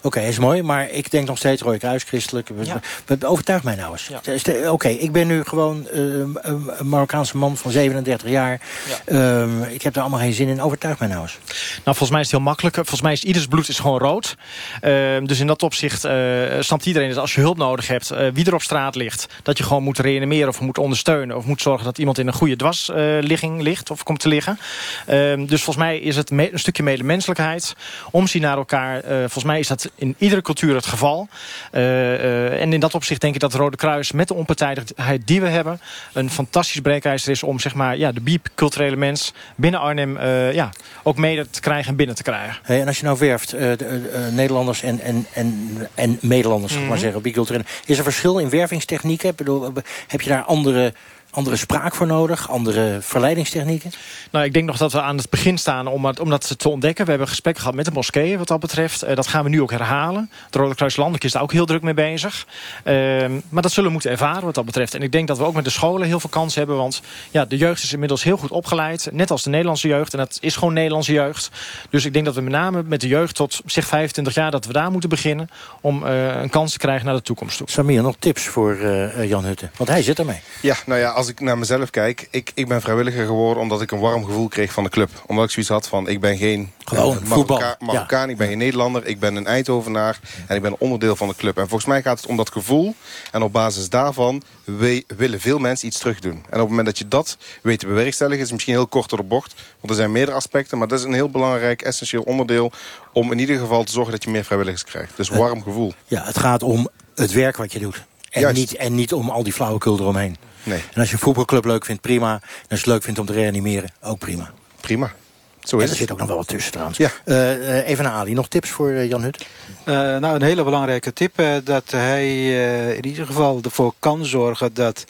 Oké, is mooi, maar ik denk nog steeds Rode Kruis, christelijk. Ja. Ja. Overtuig mij nou eens. Ste- Oké, ik ben nu gewoon eh, een Marokkaanse man van 37 jaar. Ehm, ik heb er allemaal geen zin in. Overtuig mij nou eens. Nou, volgens mij is het heel makkelijk. Volgens mij is ieders bloed is gewoon rood. Ehm, dus in dat opzicht eh snapt iedereen dat als je hulp nodig hebt... eh, wie er op straat ligt, dat je gewoon moet reanimeren... of moet ondersteunen of moet zorgen dat iemand in een goede dwarsligging ligt... of komt te liggen. Ehm, dus volgens mij is het een stukje medemenselijkheid. Omzien naar elkaar. Eh, volgens mij is dat in iedere cultuur het geval. Eh, eh, en in dat opzicht denk ik dat het Rode Kruis... met de onpartijdigheid die we hebben... een fantastisch breekijzer is om zeg maar, ja, de biculturele mens... binnen Arnhem eh, ja, ook mede te krijgen en binnen te krijgen. Hey, en als je nou werft, de, Nederlanders en, en, en, en Nederlanders, mm maar Mhm. zeggen, biculturele. Is er verschil in wervingstechnieken? Ik bedoel, heb je daar andere, andere spraak voor nodig? Andere verleidingstechnieken? Nou, ik denk nog dat we aan het begin staan om, het, om dat te ontdekken. We hebben gesprekken gehad met de moskeeën wat dat betreft. Eh, dat gaan we nu ook herhalen. Het Rode Kruis Landelijk is daar ook heel druk mee bezig. Ehm, maar dat zullen we moeten ervaren wat dat betreft. En ik denk dat we ook met de scholen heel veel kans hebben. Want ja, de jeugd is inmiddels heel goed opgeleid. Net als de Nederlandse jeugd. En dat is gewoon Nederlandse jeugd. Dus ik denk dat we met name met de jeugd tot zeg 25 jaar... dat we daar moeten beginnen om eh, een kans te krijgen naar de toekomst toe. Samir, nog tips voor eh, eh, Jan Hutte? Want hij zit ermee. Ja, nou ja, als ik naar mezelf kijk... Ik, ik ben vrijwilliger geworden omdat ik een warm gevoel kreeg van de club. Omdat ik zoiets had van, ik ben geen Gewoon eh, voetbal, Marokka- Marokkaan, ik ben geen Nederlander, ik ben een Eindhovenaar... en ik ben onderdeel van de club. En volgens mij gaat het om dat gevoel. En op basis daarvan we- willen veel mensen iets terugdoen. En op het moment dat je dat weet te bewerkstelligen... is het misschien heel kort door de bocht. Want er zijn meerdere aspecten, maar dat is een heel belangrijk, essentieel onderdeel... om in ieder geval te zorgen dat je meer vrijwilligers krijgt. Dus warm gevoel. Ja, het gaat om het werk wat je doet. En, Juist. niet, en niet om al die flauwekul eromheen. Nee. En als je een voetbalclub leuk vindt, prima. En als je het leuk vindt om te reanimeren, ook prima. Prima. Zo en is er het. zit ook nog wel wat tussen trouwens. Ja. Eh, eh, even naar Ali. Nog tips voor eh, Jan Hut? Eh, nou, een hele belangrijke tip. eh, dat hij eh, in ieder geval ervoor kan zorgen dat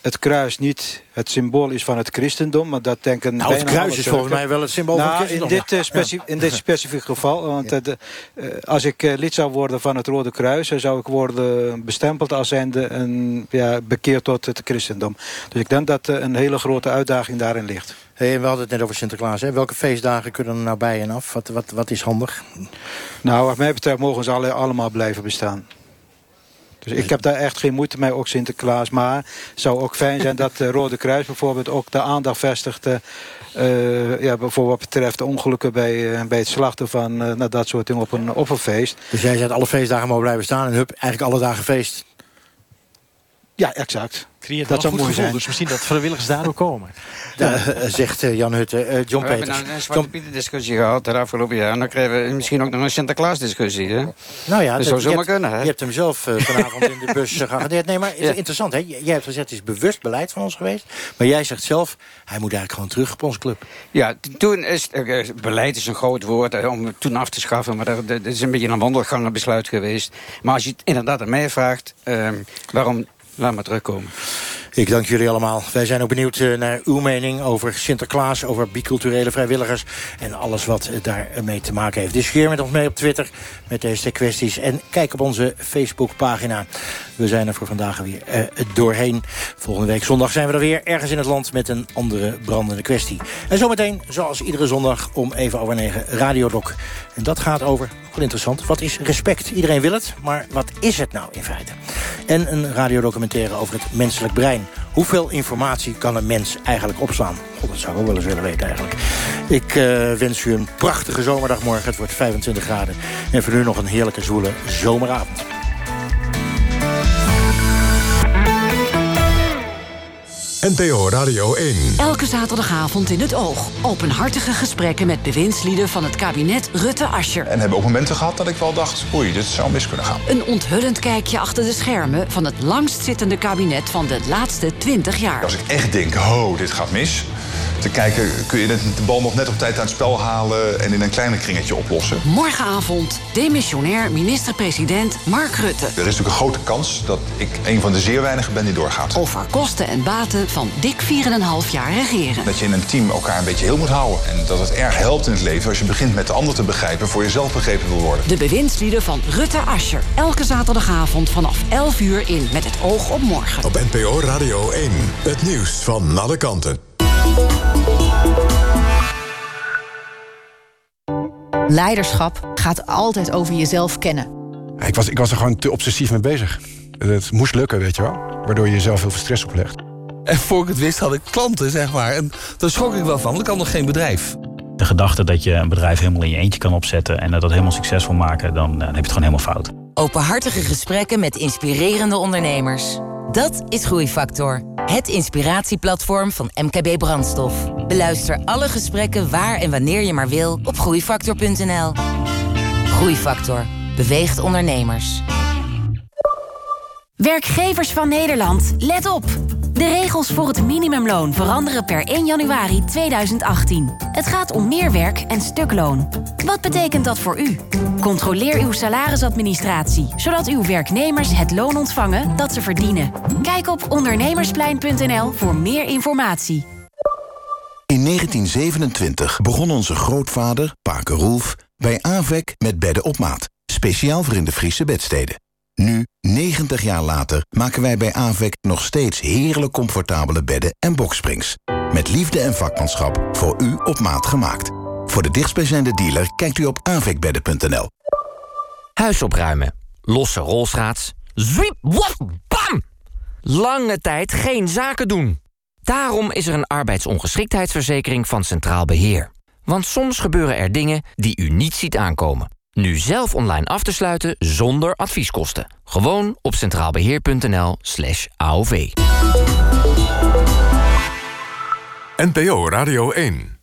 het kruis niet het symbool is van het christendom. Maar dat denken Nou, het kruis is volgens mij wel het symbool van het Nou, christendom. In dit, eh, in dit specifieke geval. Want eh, de, eh, als ik lid zou worden van het Rode Kruis... dan zou ik worden bestempeld als zijnde een, ja, bekeerd tot het christendom. Dus ik denk dat een hele grote uitdaging daarin ligt. Hey, we hadden het net over Sinterklaas. Hè? Welke feestdagen kunnen er nou bij en af? Wat, wat, wat is handig? Nou, wat mij betreft mogen ze alle, allemaal blijven bestaan. Dus ik heb daar echt geen moeite mee, ook Sinterklaas. Maar het zou ook fijn zijn dat de Rode Kruis bijvoorbeeld ook de aandacht vestigt... eh, eh, ja, voor wat betreft de ongelukken bij, eh, bij het slachten van eh, nou, dat soort dingen op een, op een feest. Dus jij zegt alle feestdagen mogen blijven staan en hup, eigenlijk alle dagen feest. Ja, exact. Creëert Dat wel zou een goed mooi gevoel. zijn. Dus misschien dat vrijwilligers daardoor komen. Ja, eh, zegt eh, Jan Hutte. Eh, John We hebben Peters. nou een Zwarte Pieten discussie gehad de afgelopen jaar. En dan krijgen we misschien ook nog een Sinterklaas discussie. Hè? Nou ja, dat zou je zomaar hebt- kunnen. Hè? Je hebt hem zelf vanavond in de bus geagendeerd. Nee, maar het is Ja. interessant. Hè? Jij hebt gezegd, het is bewust beleid van ons geweest. Maar jij zegt zelf, hij moet eigenlijk gewoon terug op onze club. Ja, toen is beleid is een groot woord om het toen af te schaffen, maar dat, dat is een beetje een wandelgangenbesluit geweest. Maar als je het inderdaad aan mij vraagt, ehm, waarom laat maar terugkomen? Ik dank jullie allemaal. Wij zijn ook benieuwd eh, naar uw mening over Sinterklaas... over biculturele vrijwilligers en alles wat daarmee te maken heeft. Discussieer met ons mee op Twitter met deze kwesties. En kijk op onze Facebookpagina. We zijn er voor vandaag weer eh, doorheen. Volgende week zondag zijn we er weer ergens in het land... met een andere brandende kwestie. En zometeen, zoals iedere zondag, om even over negen Radiodoc. En dat gaat over, wel interessant, wat is respect? Iedereen wil het, maar wat is het nou in feite? En een radiodocumentaire over het menselijk brein. Hoeveel informatie kan een mens eigenlijk opslaan? God, dat zou ik ook wel eens willen weten eigenlijk. Ik eh, wens u een prachtige zomerdag morgen. Het wordt 25 graden. En voor nu nog een heerlijke zwoele zomeravond. NPO Radio 1. Elke zaterdagavond in het oog. Openhartige gesprekken met bewindslieden van het kabinet Rutte-Ascher. En hebben ook momenten gehad dat ik wel dacht... oei, dit zou mis kunnen gaan. Een onthullend kijkje achter de schermen... van het langstzittende kabinet van de laatste 20 jaar. Als ik echt denk, ho, dit gaat mis... te kijken, kun je de bal nog net op tijd aan het spel halen... en in een kleiner kringetje oplossen. Morgenavond, demissionair minister-president Mark Rutte. Er is natuurlijk een grote kans dat ik een van de zeer weinigen ben die doorgaat. Over kosten en baten van dik 4,5 jaar regeren. Dat je in een team elkaar een beetje heel moet houden. En dat het erg helpt in het leven als je begint met de ander te begrijpen... voor jezelf begrepen wil worden. De bewindslieden van Rutte Ascher. Elke zaterdagavond vanaf 11 uur in Met het oog op morgen. Op NPO Radio 1. Het nieuws van alle kanten. Leiderschap gaat altijd over jezelf kennen. Ik was, ik was er gewoon te obsessief mee bezig. Het moest lukken, weet je wel. Waardoor je jezelf heel veel stress oplegt. En voor ik het wist had ik klanten, zeg maar. En daar schrok ik wel van, want ik had nog geen bedrijf. De gedachte dat je een bedrijf helemaal in je eentje kan opzetten... en dat helemaal succesvol maken, dan, dan heb je het gewoon helemaal fout. Openhartige gesprekken met inspirerende ondernemers. Dat is Groeifactor. Het inspiratieplatform van MKB Brandstof. Beluister alle gesprekken waar en wanneer je maar wil op groeifactor.nl. Groeifactor beweegt ondernemers. Werkgevers van Nederland, let op! De regels voor het minimumloon veranderen per 1 januari 2018. Het gaat om meer werk en stukloon. Wat betekent dat voor u? Controleer uw salarisadministratie, zodat uw werknemers het loon ontvangen dat ze verdienen. Kijk op ondernemersplein.nl voor meer informatie. In 1927 begon onze grootvader, Pake Roelf, bij AVEK met bedden op maat. Speciaal voor in de Friese bedsteden. Nu, 90 jaar later, maken wij bij AVEK nog steeds heerlijk comfortabele bedden en boksprings. Met liefde en vakmanschap voor u op maat gemaakt. Voor de dichtstbijzijnde dealer kijkt u op avekbedden.nl. Huis opruimen. Losse rolstraats. Zwiep, waf, bam! Lange tijd geen zaken doen. Daarom is er een arbeidsongeschiktheidsverzekering van Centraal Beheer. Want soms gebeuren er dingen die u niet ziet aankomen. Nu zelf online af te sluiten zonder advieskosten. Gewoon op centraalbeheer.nl slash AOV. NPO Radio 1